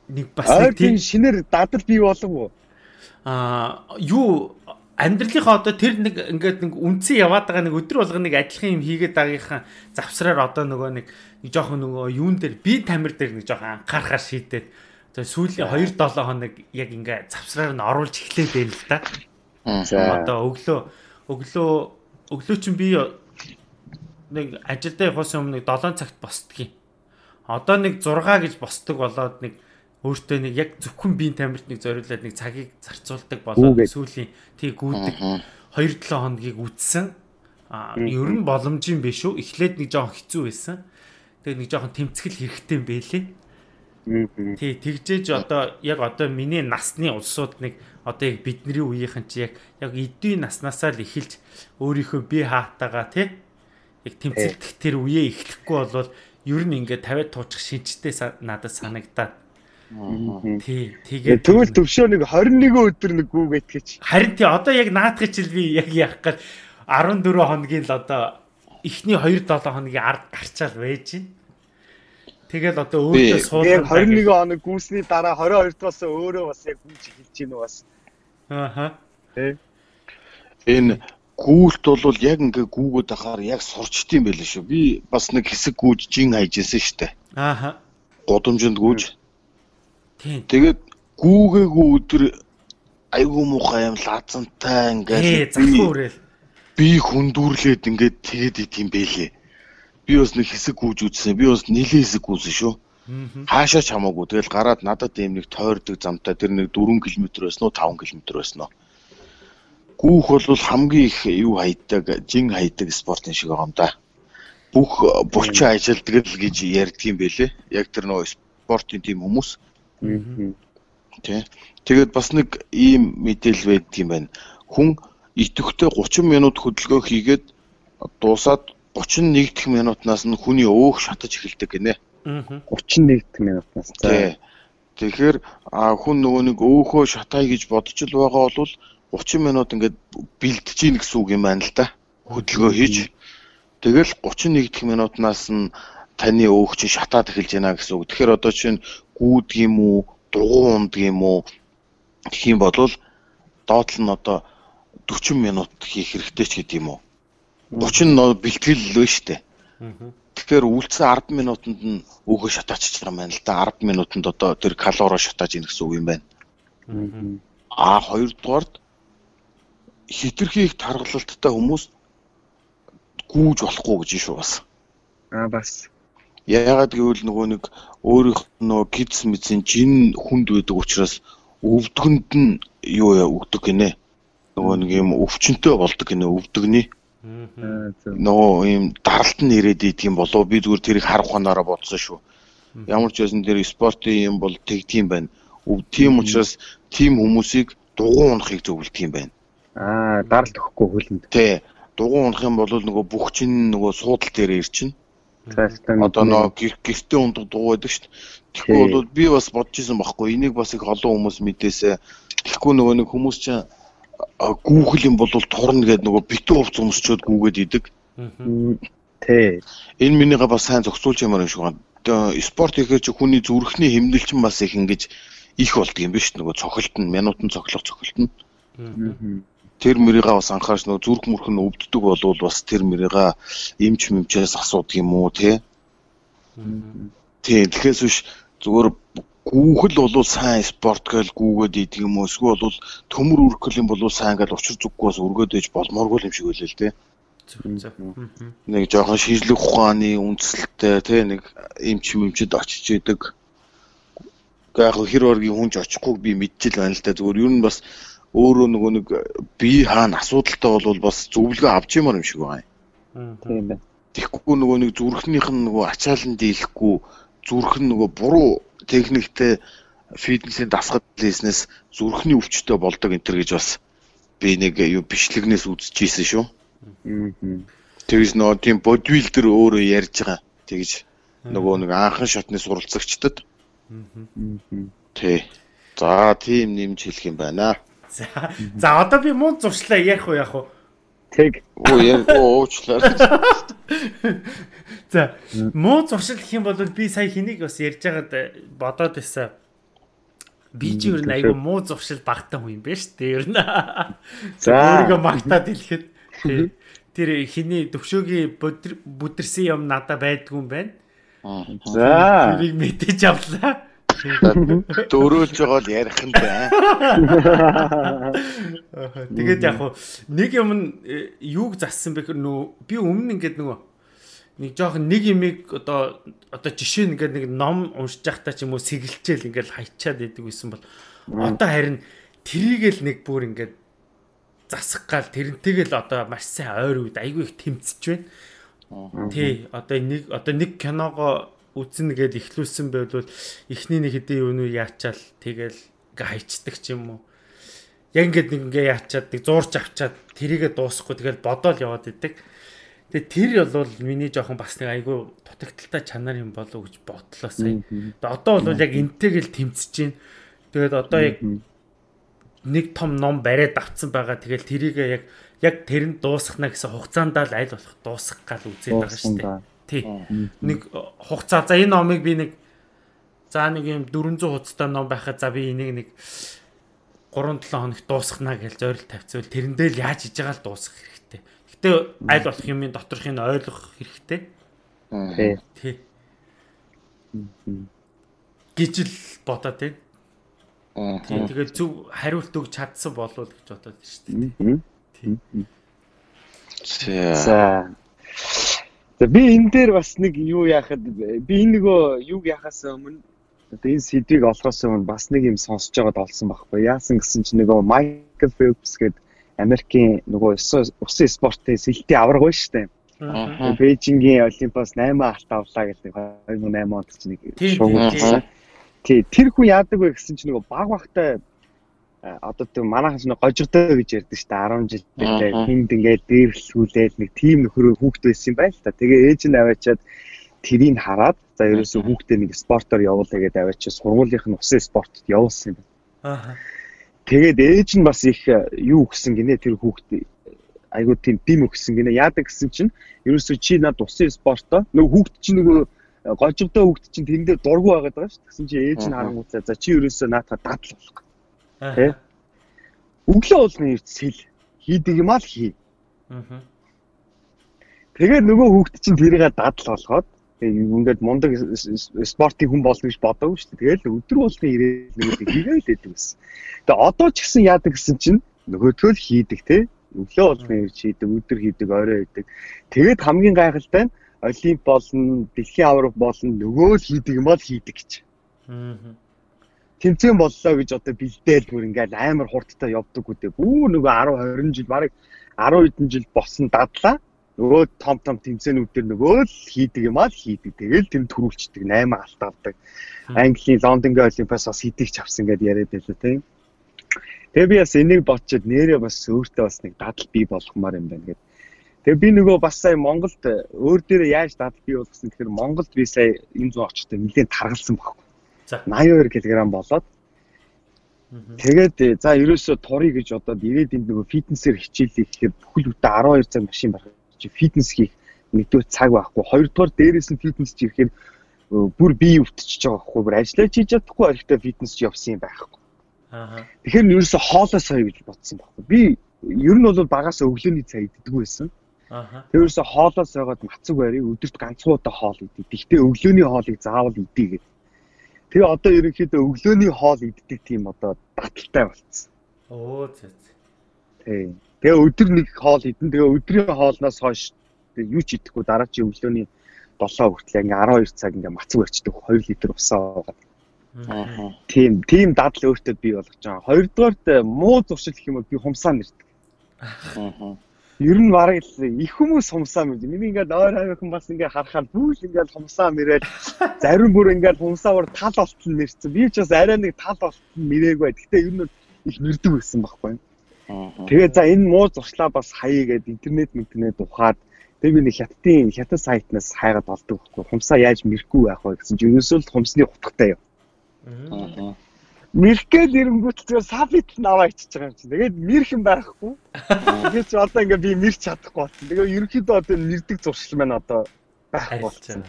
нэг бас Аа нэг тийм шинээр дадал бий болов уу? а юу амьдралынхаа одоо тэр нэг ингээд нэг үнцэн яваад байгаа нэг өдөр болгоо нэг ажлын юм хийгээд байгаахан завсраар одоо нөгөө нэг нэг жоохон нөгөө юун дээр би тамир дээр нэг жоохон анхаарахаар шийдээд одоо сүүлийн 2 7 хоног яг ингээд завсраар нь оруулж эхлэх байл л да. Одоо өглөө өглөө өглөө чинь би нэг ажилдаа явахаас өмнө нэг 7 цагт босдгийг. Одоо нэг 6 гэж босдог болоод нэг өөртөө нэг яг зөвхөн биеийн тамирт нэг зориулаад нэг цагийг зарцуулдаг болоод сүүлийн тийг гүйдэг 2-7 хоногийг үтсэн. А ер нь боломжийн биш үү? Эхлээд нэг жоохон хэцүү байсан. Тэгээ нэг жоохон тэмцгэл хэрэгтэй юм бэлээ. Тий, тэгжээж одоо яг одоо миний насны улсууд нэг одоо яг бидний үеийнхэн чи яг яг эдийн наснасаа л эхэлж өөрийнхөө бие хаатаага тий яг тэмцэлдэх тэр үеэ эхлэхгүй болвол ер нь ингээд 50 туучих шинжтэй надад санагдаад Тий. Тэгээд тэгвэл төвшөө нэг 21 өдөр нэг гүүгээд гэж. Харин тий одоо яг наадах чил би яг яах гээд 14 хоногийн л одоо эхний 2 7 хоногийн ард гарчаал байж байна. Тэгэл одоо өөртөө суулгах 21 хоног гүйсний дараа 22 дугаас өөрөө бас яг гүйж эхэлж гинэ бас. Ааха. Тэ. Энэ гүүлт бол яг ингээ гүүгээд ахаар яг сурчдсан байлээ шүү. Би бас нэг хэсэг гүйж жин хайжсэн штэ. Ааха. Годомжинд гүйж. Тэгээд гүүгээгүй өдөр айгүй муухай юм лазантай ингээд залхуу өрөөл. Би хүндүрлээд ингээд тэгээд идэм бэлээ. Би бас нэг хэсэг гүйж үзсэн. Би бас нэлээ хэсэг гүйсэн шүү. Хаашаа ч хамаагүй. Тэгэл гараад надад ийм нэг тойрдог замтай тэр нэг 4 км байсан уу 5 км байсан уу. Гүүх бол хамгийн их юу хайдаг, жин хайдаг спортын шиг байгаа юм да. Бүх булчин ажилтдаг л гэж ярьдаг юм бэлээ. Яг тэр нөө спортын тийм хүмүүс. Тэ. Тэгээд бас нэг ийм мэдээлэл байдаг юм байна. Хүн идэвхтэй 30 минут хөдөлгөөн хийгээд дуусаад 31 дэх минутнаас нь хүний өөх шатаж эхэлдэг гинэ. 31 дэх минутнаас. Тий. Тэгэхээр хүн нөгөө нэг өөхөө шатая гэж бодож л байгаа бол 30 минут ингээд бэлдэж ийн гэсэн үг юм байна л да. Хөдөлгөөн хийж. Тэгэл 31 дэх минутнаас нь таны өөх чинь шатаад эхэлж байна гэсэн үг. Тэгэхээр одоо чинь гүйдэг юм уу, дугуй ундаг юм уу гэх юм бол доотлол нь одоо 40 минут хийх хэрэгтэй ч гэдэг юм уу. 30 нь бэлтгэл л штэ. Тэгэхээр үлдсэн 10 минутанд нь өөхөө шатаачих юм байна л да. 10 минутанд одоо тэр калорио шатааж ийн гэсэн үг юм байна. А хоёрдугаард хитрхи их тархалттай хүмүүс гүүж болохгүй гэж шүү бас. Аа бас Яагаад гэвэл нөгөө нэг өөрийнх нь нөгөө кидс мэдсэн жин хүнд байдаг учраас өвдгөнд нь юу яа өгдөг гинэ. Нөгөө нэг юм өвчнөй болдог гинэ өвдөгний. Нөгөө юм даралт нь ирээд идэг юм болов би зүгээр тэрийг харах ханаараа бодсон шүү. Ямар ч байсан тэр спортын юм бол тэгдэм байна. Тийм учраас тийм хүмүүсийг дугуй унахыг зөвлөдөг юм байна. Аа даралт өгөхгүй хөлөнд. Тий. Дугуй унах юм бол нөгөө бүх чинь нөгөө суудал дээр ирчин. Одоо нөө гэртээ ундаг дуу байдаг шүү дээ. Тэгэхгүй бол би бас бодож исэн байхгүй. Энийг бас их олон хүмүүс мэдээсээ. Тэгэхгүй нөгөө нэг хүмүүс чинь Google юм бол турна гэдэг нөгөө битүү хувц өмсчөөд гүүгээд идэг. Тэ. Энэ минийга бас сайн зохицуулж ямар юм шиг байна. Спорт ихээр чи хүний зүрхний хэмнэлч бас их ингэж их болдго юм биш нөгөө цохилт нь минутын цохилох цохилт нь тэр мөрийгаа бас анхаарч нөгөө зүрх мөрх нь өвддөг болвол бас тэр мөрийгаа эмч мэмчээс асуудаг юм уу тий. Тийм тэгэхээр биш зүгээр гүүхэл болвол сайн спорт гээл гүүгээд идэг юм уу эсвэл бол төмөр үргэл юм болвол сайн гээл учир зүггүй бас өргөөд ээж болмооргүй юм шиг байлээ л тий. Нэг жоохон шийдлэх ухааны үндсэлтэй тий нэг эмч мэмчэд очиж идэг. Яг хэр оргийн хүнж очихгүй би мэдчихэл байна л да зүгээр юу нь бас өөрөө нөгөө нэг би хаана асуудалтай болвол бас зөвлөгөө авч юмар юм шиг байна. Тийм байна. Тэгэхгүй нөгөө нэг зүрхнийх нь нөгөө ачаалан дийлэхгүй зүрх нь нөгөө буруу техниктэй фитнесийн дасгал хийснээс зүрхний өвчтөй болдог энэ төр гэж бас би нэг юу бичлэгнээс үзчихсэн шүү. Тэгээс нөгөө тийм бодибилдер өөрөө ярьж байгаа. Тэгж нөгөө нэг анхан шатны суралцагчдад. Тий. За тийм нэмж хэлэх юм байна. За. За одоо би муу зуршлаа ярих уу яах вэ? Тэг. Оо яг уучлаа. За муу зуршил гэх юм бол би сая хэнийг бас ярьж байгаад бодоод байсан. Би ч ер нь айгүй муу зуршил багтаа хүн юм байна шүү дээ ер нь. За өөрийгөө магтаад хэлэхэд тэр хэний төвшөөгийн бүдэрсэн юм надад байдгүй юм байна. За. Тэрийг мэдээж авлаа. Дөрөөлж байгаа л ярих юм байна. Тэгээд яг хуу нэг юм юуг зассан бэ нөө би өмнө ингээд нөгөө нэг жоохон нэг имийг одоо одоо жишээ нь ингээд нэг ном уншиж байхдаа ч юм уу сэгэлчээл ингээд хайчаад идэг байсан бол одоо харин трийгэл нэг бүр ингээд засах гал тэрнтэйгэл одоо маш сайн ойр үед айгүй их тэмцэж байна. Тий одоо нэг одоо нэг киногоо үзнэ гээд ихлүүлсэн байвал эхний нэг хэдийн юу яачаал тэгэл ингээ хайчдаг ч юм уу. Яг ингээд нэг ингээ яачаад нэг зуурч авчаад тэрийгэ дуусахгүй тэгэл бодоол яваад идэг. Тэгээ тэр бол миний жоохон бас нэг айгүй дутагдaltaй чанар юм болов уу гэж бодлоо сая. Тэгээ одоо бол яг энтэйгэл тэмцэж байна. Тэгээд одоо яг нэг том ном бариад авцсан байгаа. Тэгэл тэрийг яг яг тэрэнд дуусгахна гэсэн хугацаанд л аль болох дуусгах гал үзээд байгаа шүү дээ. Тий. Нэг хугацаа за энэ номыг би нэг За нэг юм 400 хуудастай ном байхад за би энийг нэг 3 7 хоног дуусгана гэж зорилт тавьцвал тэрэндээ л яаж хийж байгаа л дуусгах хэрэгтэй. Гэтэ аль болох юмын доторхыг нь ойлгох хэрэгтэй. Тий. Тий. гэж л бодоод байна. Тий. Тэгээд зөв хариулт өгч чадсан болов гэж бодоод байна шүү дээ. Тий. За. За би энэ дээр бас нэг юу яахад би энэ нөгөө юг яхаас өмнө Одоо энэ сэдвийг олохоос өмнө бас нэг юм сонсож байгаад олсон байхгүй. Яасан гэсэн чинь нөгөө Майкл Фелпс гээд Америкийн нөгөө усан спортын сэлтийн авраг байна шүү дээ. Бээжингийн Олимпиас 8 алт авлаа гэдэг 2008 онд ч нэг шуугуулсан. Тий, тэр хүн яадаг вэ гэсэн чинь нөгөө баг багтай одоо тийм манайхан ч нэг гожигдоо гэж ярьдаг шүү дээ 10 жилдээ хүнд ингээд дээрлүүлээд нэг тим нөхөр хүүхд байсан юм байна л та. Тэгээ ээж нь аваачаад тэрийг хараад за ерөөсөө хүүхдээ нэг спортоор явуулъя гэдэг аваад чи сургуулийнх нь усан спортод явуулсан юм байна. Аа. Тэгээд ээж нь бас их э, юу өгсөн гинэ тэр хүүхдээ айгуу тийм бим өгсөн гинэ. Яадаг гэсэн чинь ерөөсөө чи над усан спортоо нөгөө хүүхд чинь нөгөө э, гожигдоо хүүхд чинь тэрэндээ дургу байгаад байгаа шүү. Тэгсэн чи ээж нь харангуйтлаа за чи ерөөсөө наатаа дадал болох. Тэ? Өглөө уулны эрт сэл хийдэг юм аа л хий. Аа. Тэгээд нөгөө хүүхд чинь тэрийг дадал болгоод ингээд мундаг спортын хүн болно гэж бодоагүй шүү дээ. Тэгэл өдөр болгон ирээд нэг хийгээл байдаг гэсэн. Тэгээ одоо ч гэсэн яадаг гэсэн чинь нөгөөдгөө л хийдэг те. Өглөө болгон ирж хийдэг, өдөр хийдэг, орой хийдэг. Тэгээд хамгийн гайхалтай нь олимп болно, дэлхийн авраг болно, нөгөө л хийдэг юм бол хийдэг гэж. Аа. Тэмцээн боллоо гэж одоо бэлдээл бүр ингээд амар хурдтай явдаг үдэ. Бүү нөгөө 10 20 жил барыг 10 хэдэн жил босон дадлаа нөгөө том том тэмцээнүүд дээр нөгөө л хийдэг юм аа л хийдэг. Тэгэл тэнд төрүүлчихдэг 8 алт авдаг. Английн Лондонгийн Олимпиас бас хийдэгч авсан гэдээ яриад байлаа тийм. Тэгээ би бас энийг бодчиход нэрээ бас өөртөө бас нэг дадал бий болгомоор юм байна гэдэг. Тэгээ би нөгөө бас сая Монголд өөр дээрээ яаж дадал бий болгосон гэхээр Монголд би сая энэ зүү очтой нэлээд таргалсан баггүй. За 82 кг болоод Тэгээд за ерөөсө турыг гэж одоо ирээд энд нөгөө фитнесээр хичээлээ гэхээр бүхэл бүтэ 12 цаг машин барах чи фитнес хийх нэгдүгээр цаг байхгүй. Хоёрдугаар дээрээс нь фитнес ирэхээр бүр бие өвтчихөж байгаа байхгүй. Бүр ажиллаж хийж чадахгүй орхитой фитнес явсан юм байхгүй. Аа. Тэгэхээр нь ерөөсө хоолоо сая гэж бодсон байхгүй. Би ер нь бол багаас өглөөний цай иддэг байсан. Аа. Тэрөөсө хоолоо сойгоод мацаг барыг өдөрт ганцхан хоол идэх. Гэхдээ өглөөний хоолыг заавал идье гэдэг. Тэгээ одоо ерөнхийдөө өглөөний хоол иддэг тийм одоо баталтай болцсон. Оо зэ. Тийм. Тэгээ өдөр нэг хоол идэн. Тэгээ өдрийн хоолноос хойш юу ч идэхгүй дараагийн өглөөний 7 хүртэл ингээ 12 цаг ингээ мацаг барьчдаг 2 литр усаа уугаад. Аа. Тийм, тийм дадал өөртөө бий болгож байгаа. Хоёрдугаарт муу зуршил гэх юм бол би хумсаа нэрдэг. Аа. Ер нь бараг их хүмүүс хумсаа мэрд. Миний ингээд ойр хавийнхан бас ингээ харахаар бүл ингээд хумсаа мэрээд зарим бүр ингээд хумсаагаар тал болтол мэрсэн. Би ч бас арай нэг тал болтол мэрээгүй. Гэхдээ ер нь их мэрдэг байсан байхгүй. Тэгээ за энэ муу зуршлаа бас хаяа гэдэг интернет интернет ухаад тэг би нэг хятадын хятад сайтнаас хайгаад олдог байхгүй хумсаа яаж мэрхгүй байх вэ гэсэн чинь ерөөсөө л хумсны утгатай юу. Мэрхгээл ирэнгүүт зүгээр сабит наваа ичиж байгаа юм чинь. Тэгээд мэрхэн байхгүй. Тэгээд чи одоо ингээ би мэрч чадахгүй болсон. Тэгээд ерөнхийдөө одоо мэрдэг зуршил маань одоо байхгүй болсон.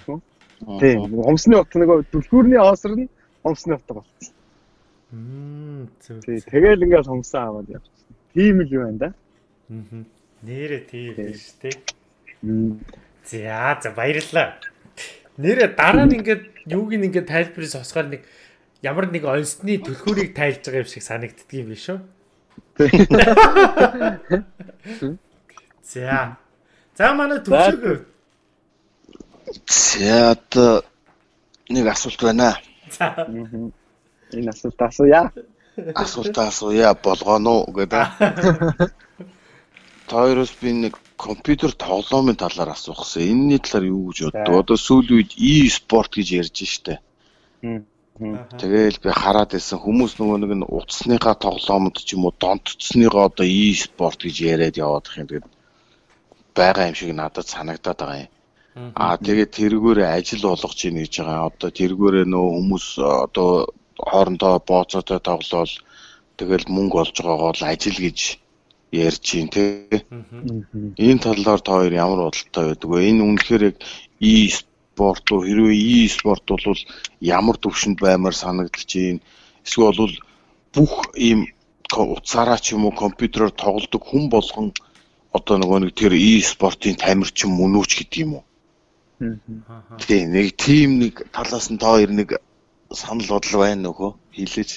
Тийм. Хумсны утга нөгөө түлхүүрний оосор нь хумсны утга болсон. Мм. Тэгэл ингээл хумсаа аваад явчих. Тийм л юм байна да. Аа. Нэрэ тийм биш тий. За за баярлалаа. Нэрэ дараа нь ингээд юуг нь ингээд тайлбарыг сонсгоор нэг ямар нэг онцны түлхүүрийг тайлж байгаа юм шиг санагддаг юм биш үү? За. За манай төвшөг За одоо нэг асуулт байна. За. Энэ асуулт асууя. Асуултаа асууя болгоно уу гэдэг. Тойроос би нэг компьютер тоглоомын талаар асуухсан. Энэний талаар юу гэж боддог? Одоо сүүлийн үед e-sport гэж ярьж штэ. Тэгээл би хараад байсан хүмүүс нөгөө нэг нь утасныхаа тоглоомод ч юм уу донтцсныгоо одоо e-sport гэж яриад яваад их юм. Тэгээд байгаа юм шиг надад санагдаад байгаа юм. Аа тэгээд тэргүүрээ ажил болгож ийн гэж байгаа. Одоо тэргүүрээ нөө хүмүүс одоо хоорондоо бооцоотой тоглоол тэгэл мөнгө олж байгаагаа л ажил гэж ярьж ийн тий. Энэ талаар та хоёр ямар бодолтой байдаг вэ? Энэ үнэхээр яг e-спорт уу хэрвээ e-спорт бол ямар төвшөнд баймаар санагдаж байна? Эсвэл бол бүх ийм утсаараа ч юм уу компьютероор тоглодог хүн болгон одоо нөгөө нэг тэр e-спортын тамирчин мөн үү ч гэдэг юм уу? Тийм нэг тим нэг талаас нь та хоёр нэг санал бодол байна нөхөө хэлээж.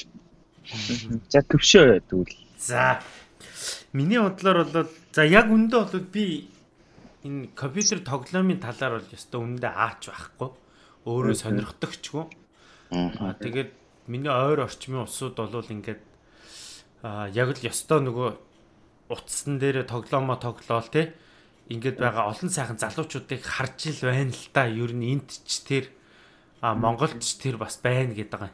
За төвшөө тэгвэл. За. Миний бодлоор бол за яг үндэ бол би энэ компьютер тоглоомын талаар бол ёстой үндэ аач байхгүй. Өөрөө сонирхдогчгүй. Аа тэгээд миний ойр орчмын усуд бол ингээд аа яг л ёстой нөгөө утсан дээр тоглоомоо тоглоол те ингээд байгаа олон сайхан залуучуудыг харж ил байна л та. Ер нь энд ч тэр а Монголд ч тэр бас байна гэдэг байгаа.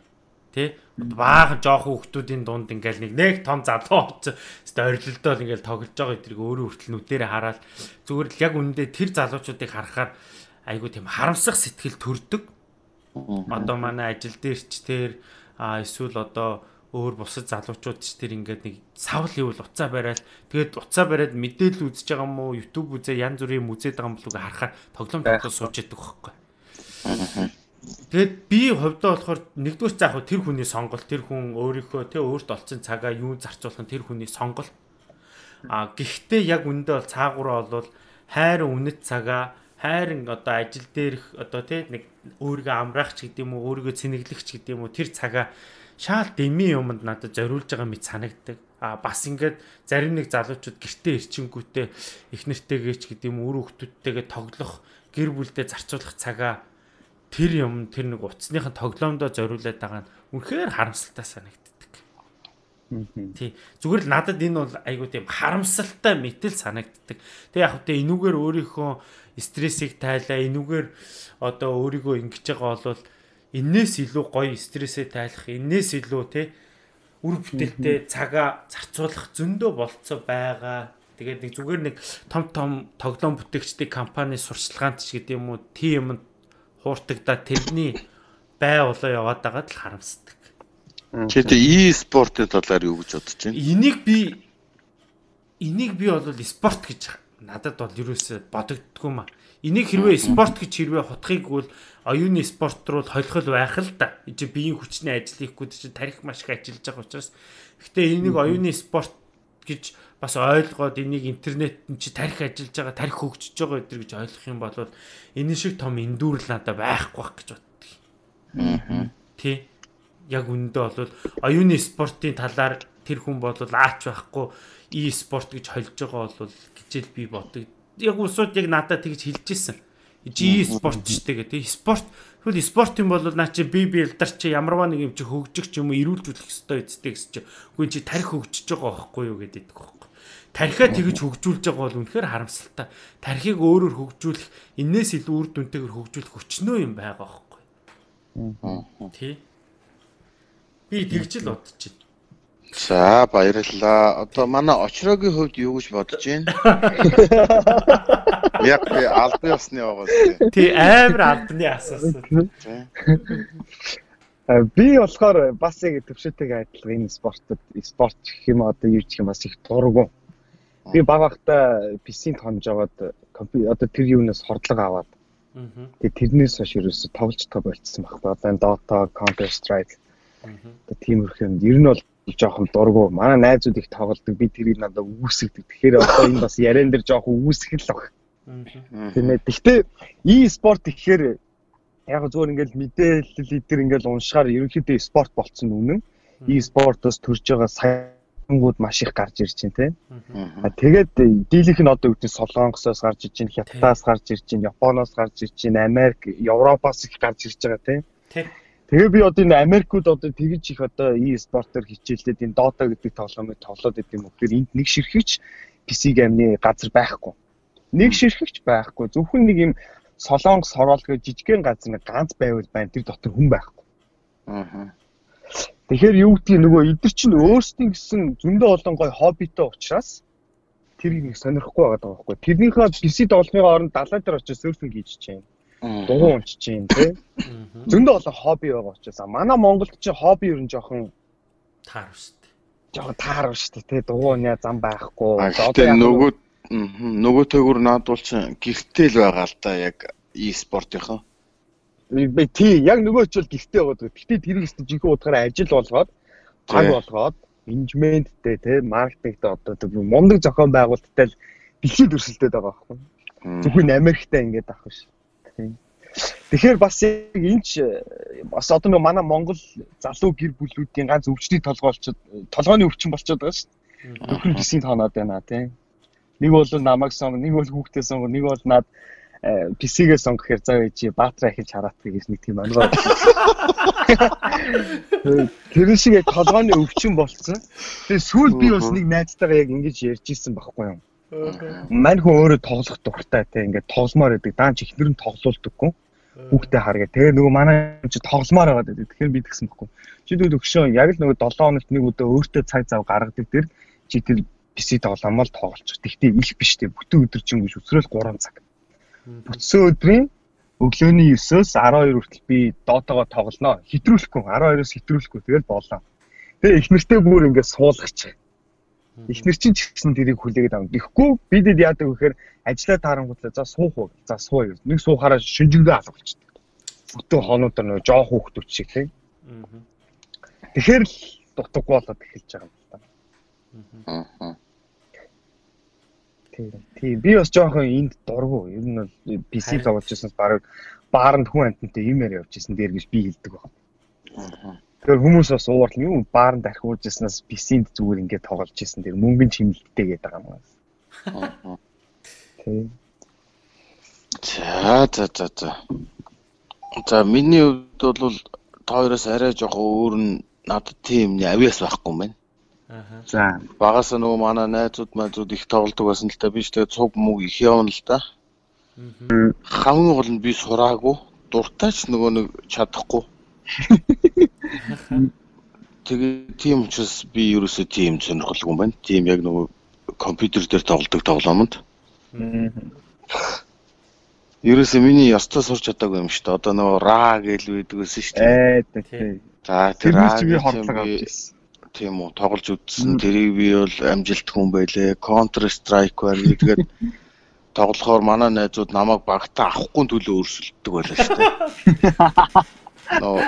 Тэ? Баахан жоохон хүмүүсийн дунд ингээл нэг нэг том залуу очсон. Орилдол ингээл тоглож байгаа эдрийг өөрөө хүртэл нүдэрэ хараад зүгээр л яг үнэндээ тэр залуучуудыг харахаар айгу тийм харамсах сэтгэл төрдөг. Одоо манай ажил дээр ч тэр эсвэл одоо өөр бусад залуучууд ч тэр ингээд нэг савл ивэл уцаа бариад тэгээд уцаа бариад мэдээлэл үзэж байгаа юм уу YouTube үзээ янз бүрийн үзээд байгаа юм болов уу харахаар тоглоом тоглож сууж яддаг байхгүй. Тэгээд би хувьдаа болохоор нэгдүгээр заах тэр хүний сонголт тэр хүн өөрийнхөө тэ өөрт олцсон цагаа юу зарцуулах нь тэр хүний сонголт. А гэхдээ яг үндэ бол цаагаараа бол хайр үнэт цагаа хайрын одоо ажил дээрх одоо тэ нэг өөрийгөө амраах ч гэдэм үү өөрийгөө цэнэглэх ч гэдэм үү тэр цагаа шаал дэмий юмд надад зориулж байгаа мэт санагддаг. А бас ингээд зарим нэг залуучууд гэртээ ирчингүүтээ их нэртэйгээ ч гэдэм үр хөвгтүүдтэйгээ тоглох гэр бүлдээ зарцуулах цагаа тэр юм тэр нэг утасныхын тоглоомдоо зориулаад байгаа нь үнэхээр харамсалтай санагддаг. Тий. Зүгээр л надад энэ бол айгуу тийм харамсалтай мэтэл санагддаг. Тэг яг хөтэ энүүгээр өөрийнхөө стрессийг тайлаа, энүүгээр одоо өөрийгөө ингэж байгаа бол энээс илүү гоё стрессээ тайлах, энээс илүү те үр бүтээлтэй цагаа зарцуулах зөндөө болцоо байгаа. Тэгээд нэг зүгээр нэг том том тоглоом бүтээгчдийн компани сурчлагаанд ч гэдэг юм уу тийм хууртагдаа тэрний бай болоо яваад байгаад л харамсдаг. Чи тэ e-спортын талаар юу гэж бодож байна? Энийг би энийг би бол спорт гэж надад бол ерөөсө бодогддгүй маа. Энийг хэрвээ спорт гэж хэрвээ хутгийг бол оюуны спорт руу холихол байх л да. Чи биеийн хүчний ажил хийхгүй чи тарих маш их ажиллаж байгаа учраас. Гэхдээ энийг оюуны спорт гэж бас ойлгоод энийг интернет чи тарих ажиллаж байгаа, тарих хөгжиж байгаа гэдэр гэж ойлгох юм бол энэ шиг том эндүүрл надад байхгүй байх гэж боддог. Аа. Тий. Яг үндэ бол оюуны спортын талаар тэр хүн бол аач байхгүй и спорт гэж холж байгаа бол гэжэл би боддог яг усууд яг надад тэгж хэлж ирсэн. G спорт ч тэгээ тий спорт тэгвэл спорт юм бол наа чи би билдер чи ямарваа нэг юм чи хөгжих ч юм уу ирүүлжүүлэх ёстой үсттэй гэсэн чи үгүй чи тарих хөгжиж байгаа байхгүй юу гэдэг байхгүй. Тарихаа тэгж хөгжүүлж байгаа бол үнэхээр харамсалтай. Тарихыг өөрөөр хөгжүүлэх энээс илүү үр дүнтэйгээр хөгжүүлэх өчнөө юм байгаа байхгүй. Тий. Би тэгж л бодож байна. За баярлалаа. Одоо манай очрогийн хувьд юу гэж бодож байна? Яг би албан ёсны байгаа тийм. Тий амар албаны асуусан. Би болохоор бас яг төвшөлтэйг адилхан энэ спортод спорт гэх юм одоо юу гэх юм бас их дургу. Би баг багта PC-нд хонж аваад одоо тэр юунаас хордлого аваад. Тэгээ тэрнээс хойш ерөөсө тоглож та болцсон баг. Одоо энэ Dota, Counter Strike. Тэгээ тиймэрхүү юм. Ер нь бол жоохон дургу. Манай найзууд их тоглодог. Би тэрийг надад үүсгдэг. Тэгэхээр одоо энэ бас яриан дээр жоохон үүсгэл баг. Тийм ээ. Гэхдээ e-спорт гэхээр яг зөвөр ингээл мэдээлэл эдгээр ингээл уншихаар ерөнхийдөө спорт болцсон үнэн. E-спортоос төрж байгаа сая гууд маш их гарч ирж байна те. Тэгээд дийлэнх нь одоо үүдний Солонгосоос гарч ирж байна, Хятадаас гарч ирж байна, Японоос гарч ирж байна, Америк, Европоос их гарч ирж байгаа те. Тэгээ би одоо энэ Америкууд одоо тэгж их одоо e-спортоор хичээлээд энэ Dota гэдэг тоглоомыг тоглоод идэв юм. Тэгэхээр энд нэг ширхэгч PC геймний газар байхгүй. Нэг ширхэгч байхгүй. Зөвхөн нэг юм Солонгос хороол гэх жижигхэн газар нэг ганц байвал байна. Тэр дотор хүн байхгүй. Аа. Тэгэхээр юу гэдгийг нөгөө эдгэр чинь өөрсдийн гэсэн зөндөө олон гой хоббитой учраас тэрийг нэг сонирхгүй байгаа байхгүй. Тэрнийхээ PC тоглохын оронд далай дээр очиж сөрфинг хийж чинь дуу уншиж чинь тий. Зөндөө олон хобби байгаа учраас манай Монголд чи хобби ер нь жоохон таарв шүү дээ. Жоохон таарв шүү дээ тий. Дуу уня зам байхгүй. Одоо нөгөө нөгөө төгөр наадуул чи гихтэл байгаа л да яг e-спортынхаа. Би тий яг нөгөө ч бол гихтэй байгаа. Гэхдээ тэрийг өстө жинхэнэ утгаараа ажил болгоод баг болгоод менежменттэй тий маркетингтэй одоо мундаг зохион байгуулалттай л бэлхийд өрсөлдөд байгаа байхгүй. Зөвхөн Америктай ингэж авах биш. Тэгэхээр бас яг энэч бас одоо нэг манай Монгол залуу гэр бүлүүдийн ганц өвчний толгой болчиход толгойн өвчин болчиход байгаа шүү дээ. Нөхөр гисийн тооноод байна тийм. Нэг бол намайг сонго, нэг бол хүүхдээ сонго, нэг бол над PC-гээ сонго гэхээр зав чи баатар ахиж хараатгах гэж нэг тийм ангаа. Тэр шиг яг толгойн өвчин болцсон. Тэгээ сүүл би бас нэг найзтайгаа яг ингэж ярьж исэн байхгүй юм Мань хүн өөрөө тоглох дуртай те ингээд тогломоор байдаг. Даан ч ихнэр нь тоглоулдаггүй. Хүүхдээ харгаа. Тэгээ нөгөө манай чи тогломоор байгаа гэдэг. Тэгэхээр би тэгсэн байхгүй. Чи дүүд өгшөө яг л нөгөө 7 хоногт нэг өдөө өөртөө цаг зав гаргадаг тэр чи тэр PC тоглоомол тоглолчих. Тэгтээ их биш те. Бүтэн өдөр чинь гэж өсрөөл 3 цаг. Бүтсэн өдрийн өглөөний 9-өөс 12 хүртэл би дотоогоо тоглоно. Хитрүүлэхгүй 12-оос хитрүүлэхгүй тэгэл болоо. Тэгээ их нэртэй бүр ингээд суулгачих Эхнэр чинь ч гэсэн тэрийг хүлээгээд авна. Тэгэхгүй бидэд яадаг вэ гэхээр ажиллаа таарангуудлаа за суух уу. За суу. Нэг суухаараа шинжэндээ алга болчихдог. Бүтэн хонуудаар нөгөө жоох хүүхдүүд шиг тийм. Тэгэхээр л дутаггүй болоод эхэлж байгаа юм байна. Аа. Тийм. Тийм. Би бас жоохон энд дургу. Ер нь бол PC тоглож байснаас баг бааранд хүн амтантай юм яриа явж исэн дээр гэж би хэлдэг байна. Аа. Тэгэхээр хүмүүс бас уурал юу баарнд архиулж яснаас PC-нд зүгээр ингээд тоглож исэн. Тэр мөнгөний чимэлттэй гэдэг байгаа юм байна. Тийм. За за за за. За миний хувьд бол тоороос арай жоохон өөр нь надад тийм авиас байхгүй юм байна. Аа. За. Багаас нөгөө манай найзууд найзууд их тоглодог байсан л та би ч тэгээ цуг мөг их явна л та. Аа. Хамгийн гол нь би сураагүй. Дуртайч нөгөө нэг чадахгүй. Тэгээ тийм учраас би ерөөсөө тийм сонирхолгүй юм байна. Тийм яг нөгөө компьютер дээр тоглодог тоглоомонд. Ерөөсөө миний ястаа сурч чадаагүй юм шүү дээ. Одоо нөгөө ра гэл байдаг байсан шүү дээ. Ээ За тэр ра би хордлого авч ирсэн. Тийм үү тоглож үзсэн. Тэрийг би бол амжилт хүн байлээ. Counter Strike байна. Тэгээд тоглохоор манай найзууд намайг багтаа авахгүй төлөө өрсөлддөг байлаа шүү дээ. Нөгөө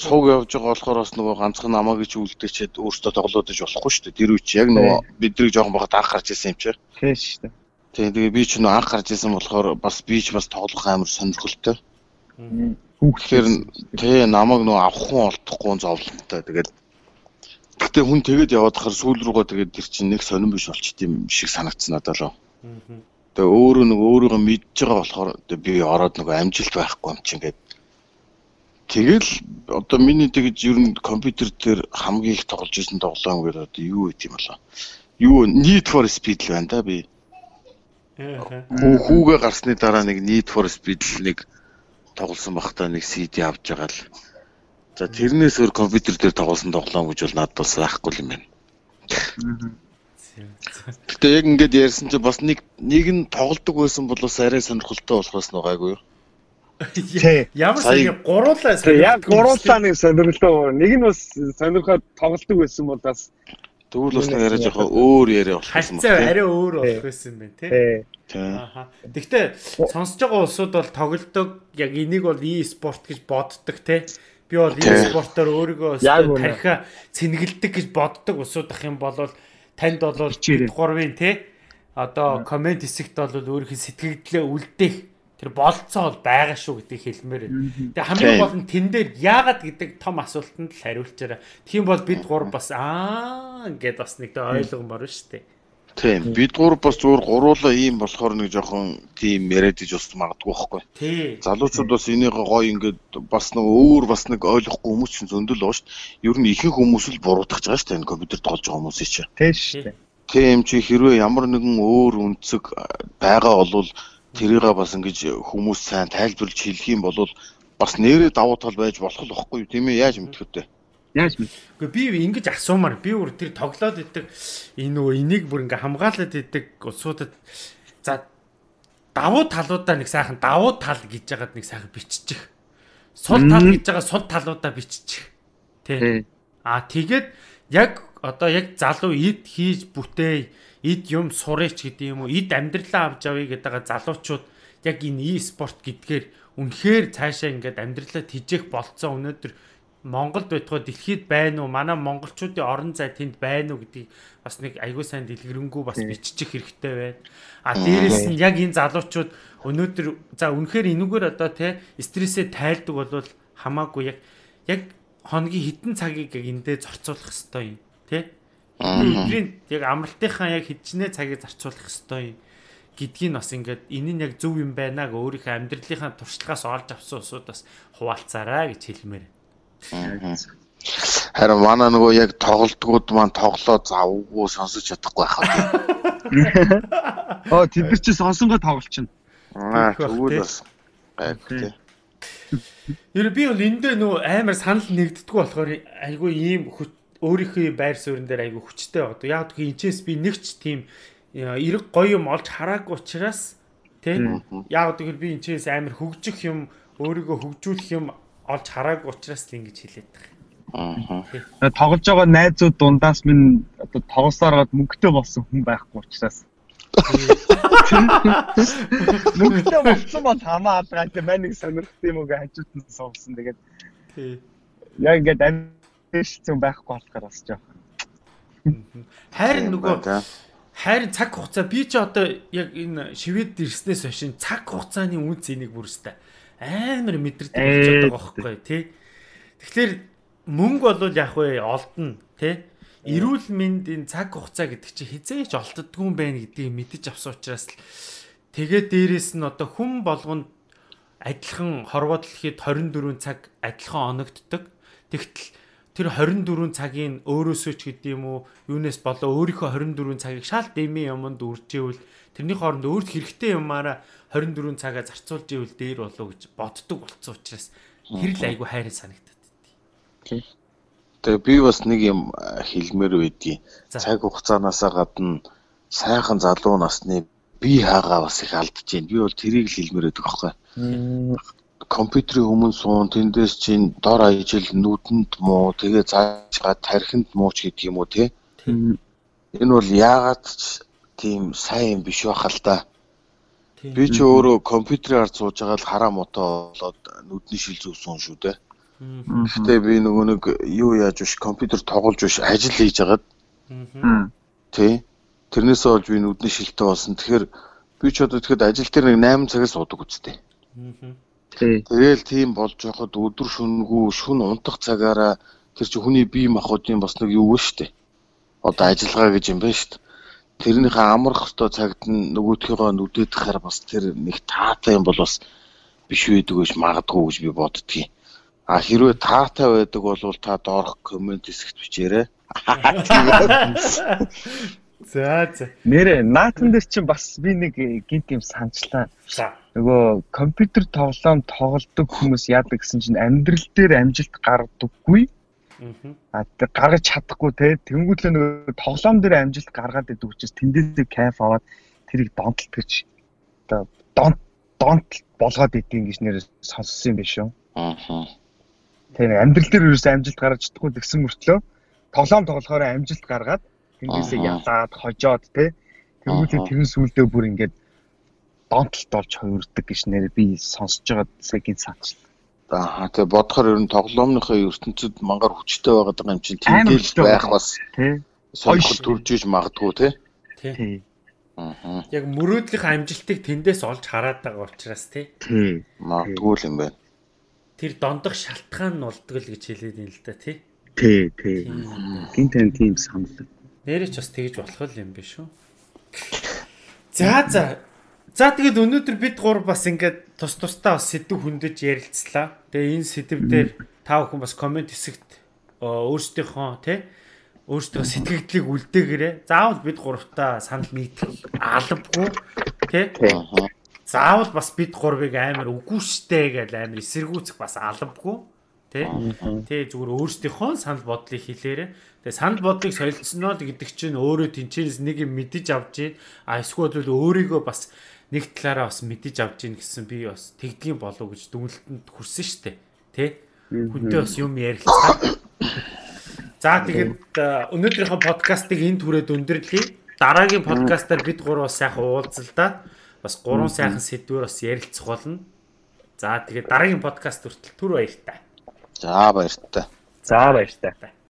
сууг явж байгаа болохоор бас нөгөө ганцхан намаа гэж үлдээчээд өөртөө тоглоодож болохгүй шүү дээ. Тэр үуч яг нөгөө бидний жоохон бахад анх гарч ирсэн юм чи. Тийм шүү дээ. Тийм тэгээ би ч нөгөө анх гарч ирсэн болохоор бас би ч бас тоглох амар сонирхолтой. Тэгэхээр тий намайг нөгөө авах хүн олдохгүй зовлонтой. Тэгээд Гэтэ хүн тэгэд яваад хахаар сүүл рүүгээ тэгээд тэр чинь нэг сонирн биш болчт юм шиг санагдсан надад л. Тэгээ өөрөө нэг өөрийгөө мэдж байгаа болохоор би ороод нөгөө амжилт байхгүй юм чинь ингээд Тэгэл одоо миний тэгж ер нь компьютер дээр хамгийн их тоглож ирсэн тоглоом гэдэг одоо юу гэт юм болоо. Юу Need for Speed л байна да би. Хүү хүүгээ гарсны дараа нэг Need for Speed л нэг тоглосон бахта нэг CD авч байгаа л. За тэрнээс өөр компьютер дээр тоглосон тоглоом гэж бол надад бас байхгүй юм байна. Гэтэ яг ингээд ярьсан чи бас нэг нэг нь тоглодог байсан бол бас арай сонирхолтой болохоос нугайгүй юу? Ямар сайн гуруулаа яг гуруулаа нэг сонирхолтой. Нэг нь бас сонирхоод тоглолдог байсан бол бас тэгвэл бас нэг арай жоохон өөр яриа болох юм байна. Хацаа арай өөр болох байсан юм байна тий. Ааха. Гэхдээ сонсож байгаа улсууд бол тоглолдог яг энийг бол e-спорт гэж боддог тий. Би бол e-спортоор өөрийгөө тархиа цэнгэлдэг гэж боддог улсууд ах юм бол танд бол 3-ын тий. Одоо комент хэсэгт бол өөрийнхөө сэтгэгдлээ үлдээх Тэр болцоо бол байгаа шүү гэдгийг хэлмээр байна. Тэгээ хамгийн гол нь тэн дээр яагаад гэдэг том асуултанд л хариулчаарай. Тийм бол бид гур бас аа гэдээ бас нэг тэ ойлгомоор шүү дээ. Тийм. Бид гур бас зүгээр гуруула ийм болохоор нэг жоохон тийм яриад иж ус магадгүй байхгүй. Тий. Залуучууд бас энийг гоё ингээд бас нэг өөр бас нэг ойлгохгүй хүмүүс ч зөндөл байгаа шүү дээ. Ер нь ихэнх хүмүүс л буруудах гэж байгаа шүү дээ энэ компьютер тоглож байгаа хүмүүсийн чинь. Тийм шүү дээ. Тийм чи хэрвээ ямар нэгэн өөр үнцэг байгаа болвол тэрийг бас ингэж хүмүүс сайн тайлбарлаж хэлэх юм бол бас нэрээ давуу тал байж болох л байхгүй юу тийм ээ яаж мэдэх вэ? Яаж мэд. Гэхдээ би ингэж асуумаар би бүр тэр тоглоод идэг энэ нөө энийг бүр ингээ хамгаалаад идэг улсуудад за давуу талуудаа нэг сайхан давуу тал гэж яагаад нэг сайхан биччих. Сул тал гэж байгаа сул талуудаа биччих. Тэ. А тэгээд яг одоо яг залуу эд хийж бүтээ эд юм сурыч гэдэг юм уу эд амьдралаа авч авъя гэдэг залуучууд яг энэ e-спорт гэдгээр үнэхээр цаашаа ингээд амьдралаа тижээх болцсон өнөөдөр Монголд байтугай дэлхийд байна уу? Манай монголчуудын орон зай тэнд байна уу гэдгийг бас нэг аягүй сайн дэлгэрэнгүй бас биччих хэрэгтэй байна. А дээрэс нь яг энэ залуучууд өнөөдөр за үнэхээр энүүгээр одоо те стрессээ тайлдаг бол хамаагүй яг яг хоногийн хитэн цагийг яг эндээ зорцуулах хэрэгтэй юм те. Өдрийн яг амралтынхаа яг хідчнээ цагийг зарцуулах хэрэгтэй юм гэдгийг бас ингээд энэ нь яг зөв юм байна г өөрийнхөө амьдралынхаа туршлагаас олж авсан усуд бас хуваалцаарай гэж хэлмээр. Харин манай нөгөө яг тоглолтгууд маань тоглоо завгүй сонсож чадахгүй байхаа. Оо тэд нар чи сонсонгоо тоглолчихно. Аа тэгвэл бас гайхалтай. Ер би бол эндээ нөө амар санал нэгддэггүй болохоор айгүй ийм өөрийнхөө байр суурин дээр айгүй хүчтэй байгаа. Яг гэх энэчээс би нэгч тийм эрэг гоё юм олж хараагүй учраас тий яг гэвэл би энэчээс амар хөгжих юм өөрийгөө хөгжүүлэх юм олж хараагүй учраас л ингэж хэлээд байгаа. Аа. Тоглож байгаа найзууд дундаас минь одоо тоглосоор гад мөнгөтэй болсон хүн байхгүй учраас. Мөнгөтэй болсон бол хамаа алгаа тийм мань нэг сонирхт юм уу гэж хажууд нь суусан. Тэгээд тий. Яг ингээд амжилтсан байхгүй болохоор бас жоох. Хайр нөгөө хайр цаг хугацаа би ч одоо яг энэ шивэд ирснээс хойш цаг хугацааны үнц энийг бүрстэй амар мэдэрдэг болчиход байгаа байхгүй тий. Тэгэхээр мөнгө бол яг вэ олдно тий. Эрүүл мэндийн цаг хугацаа гэдэг чинь хизээч олддгүй юм байна гэдгийг мэдэж авсан учраас л тэгээд дээрэс нь одоо хүн болгонд адилхан хорвоо дэлхийд 24 цаг адилхан оногддог. Тэгтэл тэр 24 цагийн өөрөөсөө ч гэдэм үү юунаас болоо өөрийнхөө 24 цагийг шал дэмий юмд үржээвэл тэрний хооронд өөрт хэрэгтэй юмараа 24 цагаа зарцуулж ивэл дээр болоо гэж боддог болцсон учраас тэр л айгүй хайраа санагдаад байдгийг. Тэгээ би бас нэг юм хэлмээр байдгийг. Цаг хугацаанаасаа гадна сайхан залуу насны би хаагаа бас их алдаж байна. Би бол тэрийг л хэлмээр байдаг аахгүй. Компьютерийн өмнө суун тэндээс чинь дор ажил нүдэнд муу тэгээ заажгаа тархинд муу ч гэдэг юм уу те. Энэ бол яагаад ч тийм сайн юм биш байх л да. Би ч өөрөө компьютерээр сууж байгаа л хараа мотоо болоод нүдний шил зүвсэн шүү дээ. Гэхдээ би нөгөө нэг юу яаж биш компьютер тоглож биш ажил хийж агаад. Тэ. Тэрнээсээ болж би нүдний шилтэй болсон. Тэгэхээр би ч одоо тэгэхэд ажил дээр нэг 8 цагаас суудаг үстэй. Тэгээл тийм болж байхад өдөр шөнөгүй шүн унтах цагаараа тэр чи хүний бие махбодын бас нэг юу вэ штэ. Одоо ажиллагаа гэж юм байна штэ тэрнийхээ амрах хөстөө цагт нь нөгөөдхийгөө нүдэд хахаар бас тэр нэг таатай юм бол бас биш байдаг гэж магадгүй гэж би боддгийг. А хэрвээ таатай байдаг бол та доорх комент хэсэгт бичээрэй. За за. Нэрэ наатан дээр чинь бас би нэг гинт юм санчлаа. Нөгөө компьютер тоглоом тоглодог хүмүүс яадаг гэсэн чинь амьдрал дээр амжилт гардаггүй. А тэр гаргаж чадахгүй те тэнгуүлээ нөгөө тоглоом дээр амжилт гаргаад идэг учраас тэндээсээ кайф аваад тэрийг донтолт гэж оо донт донт болгоод идэв гэж нэр сонссон юм биш үү? Аа. Тэгээ амьдрал дээр ерөөсөө амжилт гаргаж чадахгүй гэсэн мөртлөө тоглоом тоглохоор амжилт гаргаад тэндээсээ ядаад хожоод те тэнгуүлээ тэрэн сүулдээ бүр ингээд донтолт болж хувирдаг гэж нэр би сонсож байгаа сэгийн саначлаа. Аа тэгээ бодохоор ер нь тоглоомныхоо ертөнцид мангар хүчтэй байгаа юм чинь тэмдэглэл байх бас сонирхол төрж иж магадгүй тий. Тий. Аа. Яг мөрөөдлөх амжилтыг тэндээс олж хараад байгаа учраас тий. Тий. Магадгүй л юм байна. Тэр дондох шалтгаан нь болдгоо л гэж хэлээд юм л да тий. Тий, тий. Гин тань тийм санал. Нэрээ ч бас тэгж болох л юм биш үү? За за. За тэгээд өнөөдөр бид гур бас ингээд тус тустай бас сэдв хөндөж ярилцлаа. Тэгээ энэ сэдв дээр та бүхэн бас комент хэсэгт өөрсдийнхөө тий өөрсдөө сэтгэгдлийг үлдээгээрэй. Заавал бид гуравтаа санал нийтэх албагүй тий. Аа. Заавал бас бид гурвыг амар үгүй штэ гэж амар эсэргүүцэх бас албагүй тий. Тий зүгээр өөрсдийнхөө санал бодлыг хэлээрэй. Тэгээ санал бодлыг солилцсноо гэдэг чинь өөрөө тэнцэнээс нэг юм мэдэж авч ийн. А эсвэл өөрийгөө бас нэг талаараа бас мэдэж авч ийн гэсэн би бас тэгдгийн болов гэж дүгнэлтэнд хүрсэн штэ. Тий. Хүнтэй бас юм ярилцгаа. За тэгээд э, өнөөдрийнхөө подкастыг энд хүрээд өндөрлөе. Дараагийн подкастаар бид гурав бас сайхан уулзалдаа бас гурван сайхан сэдвээр бас ярилцах болно. За тэгээд дараагийн подкаст хүртэл түр баяртай. За баяртай. За баяртай.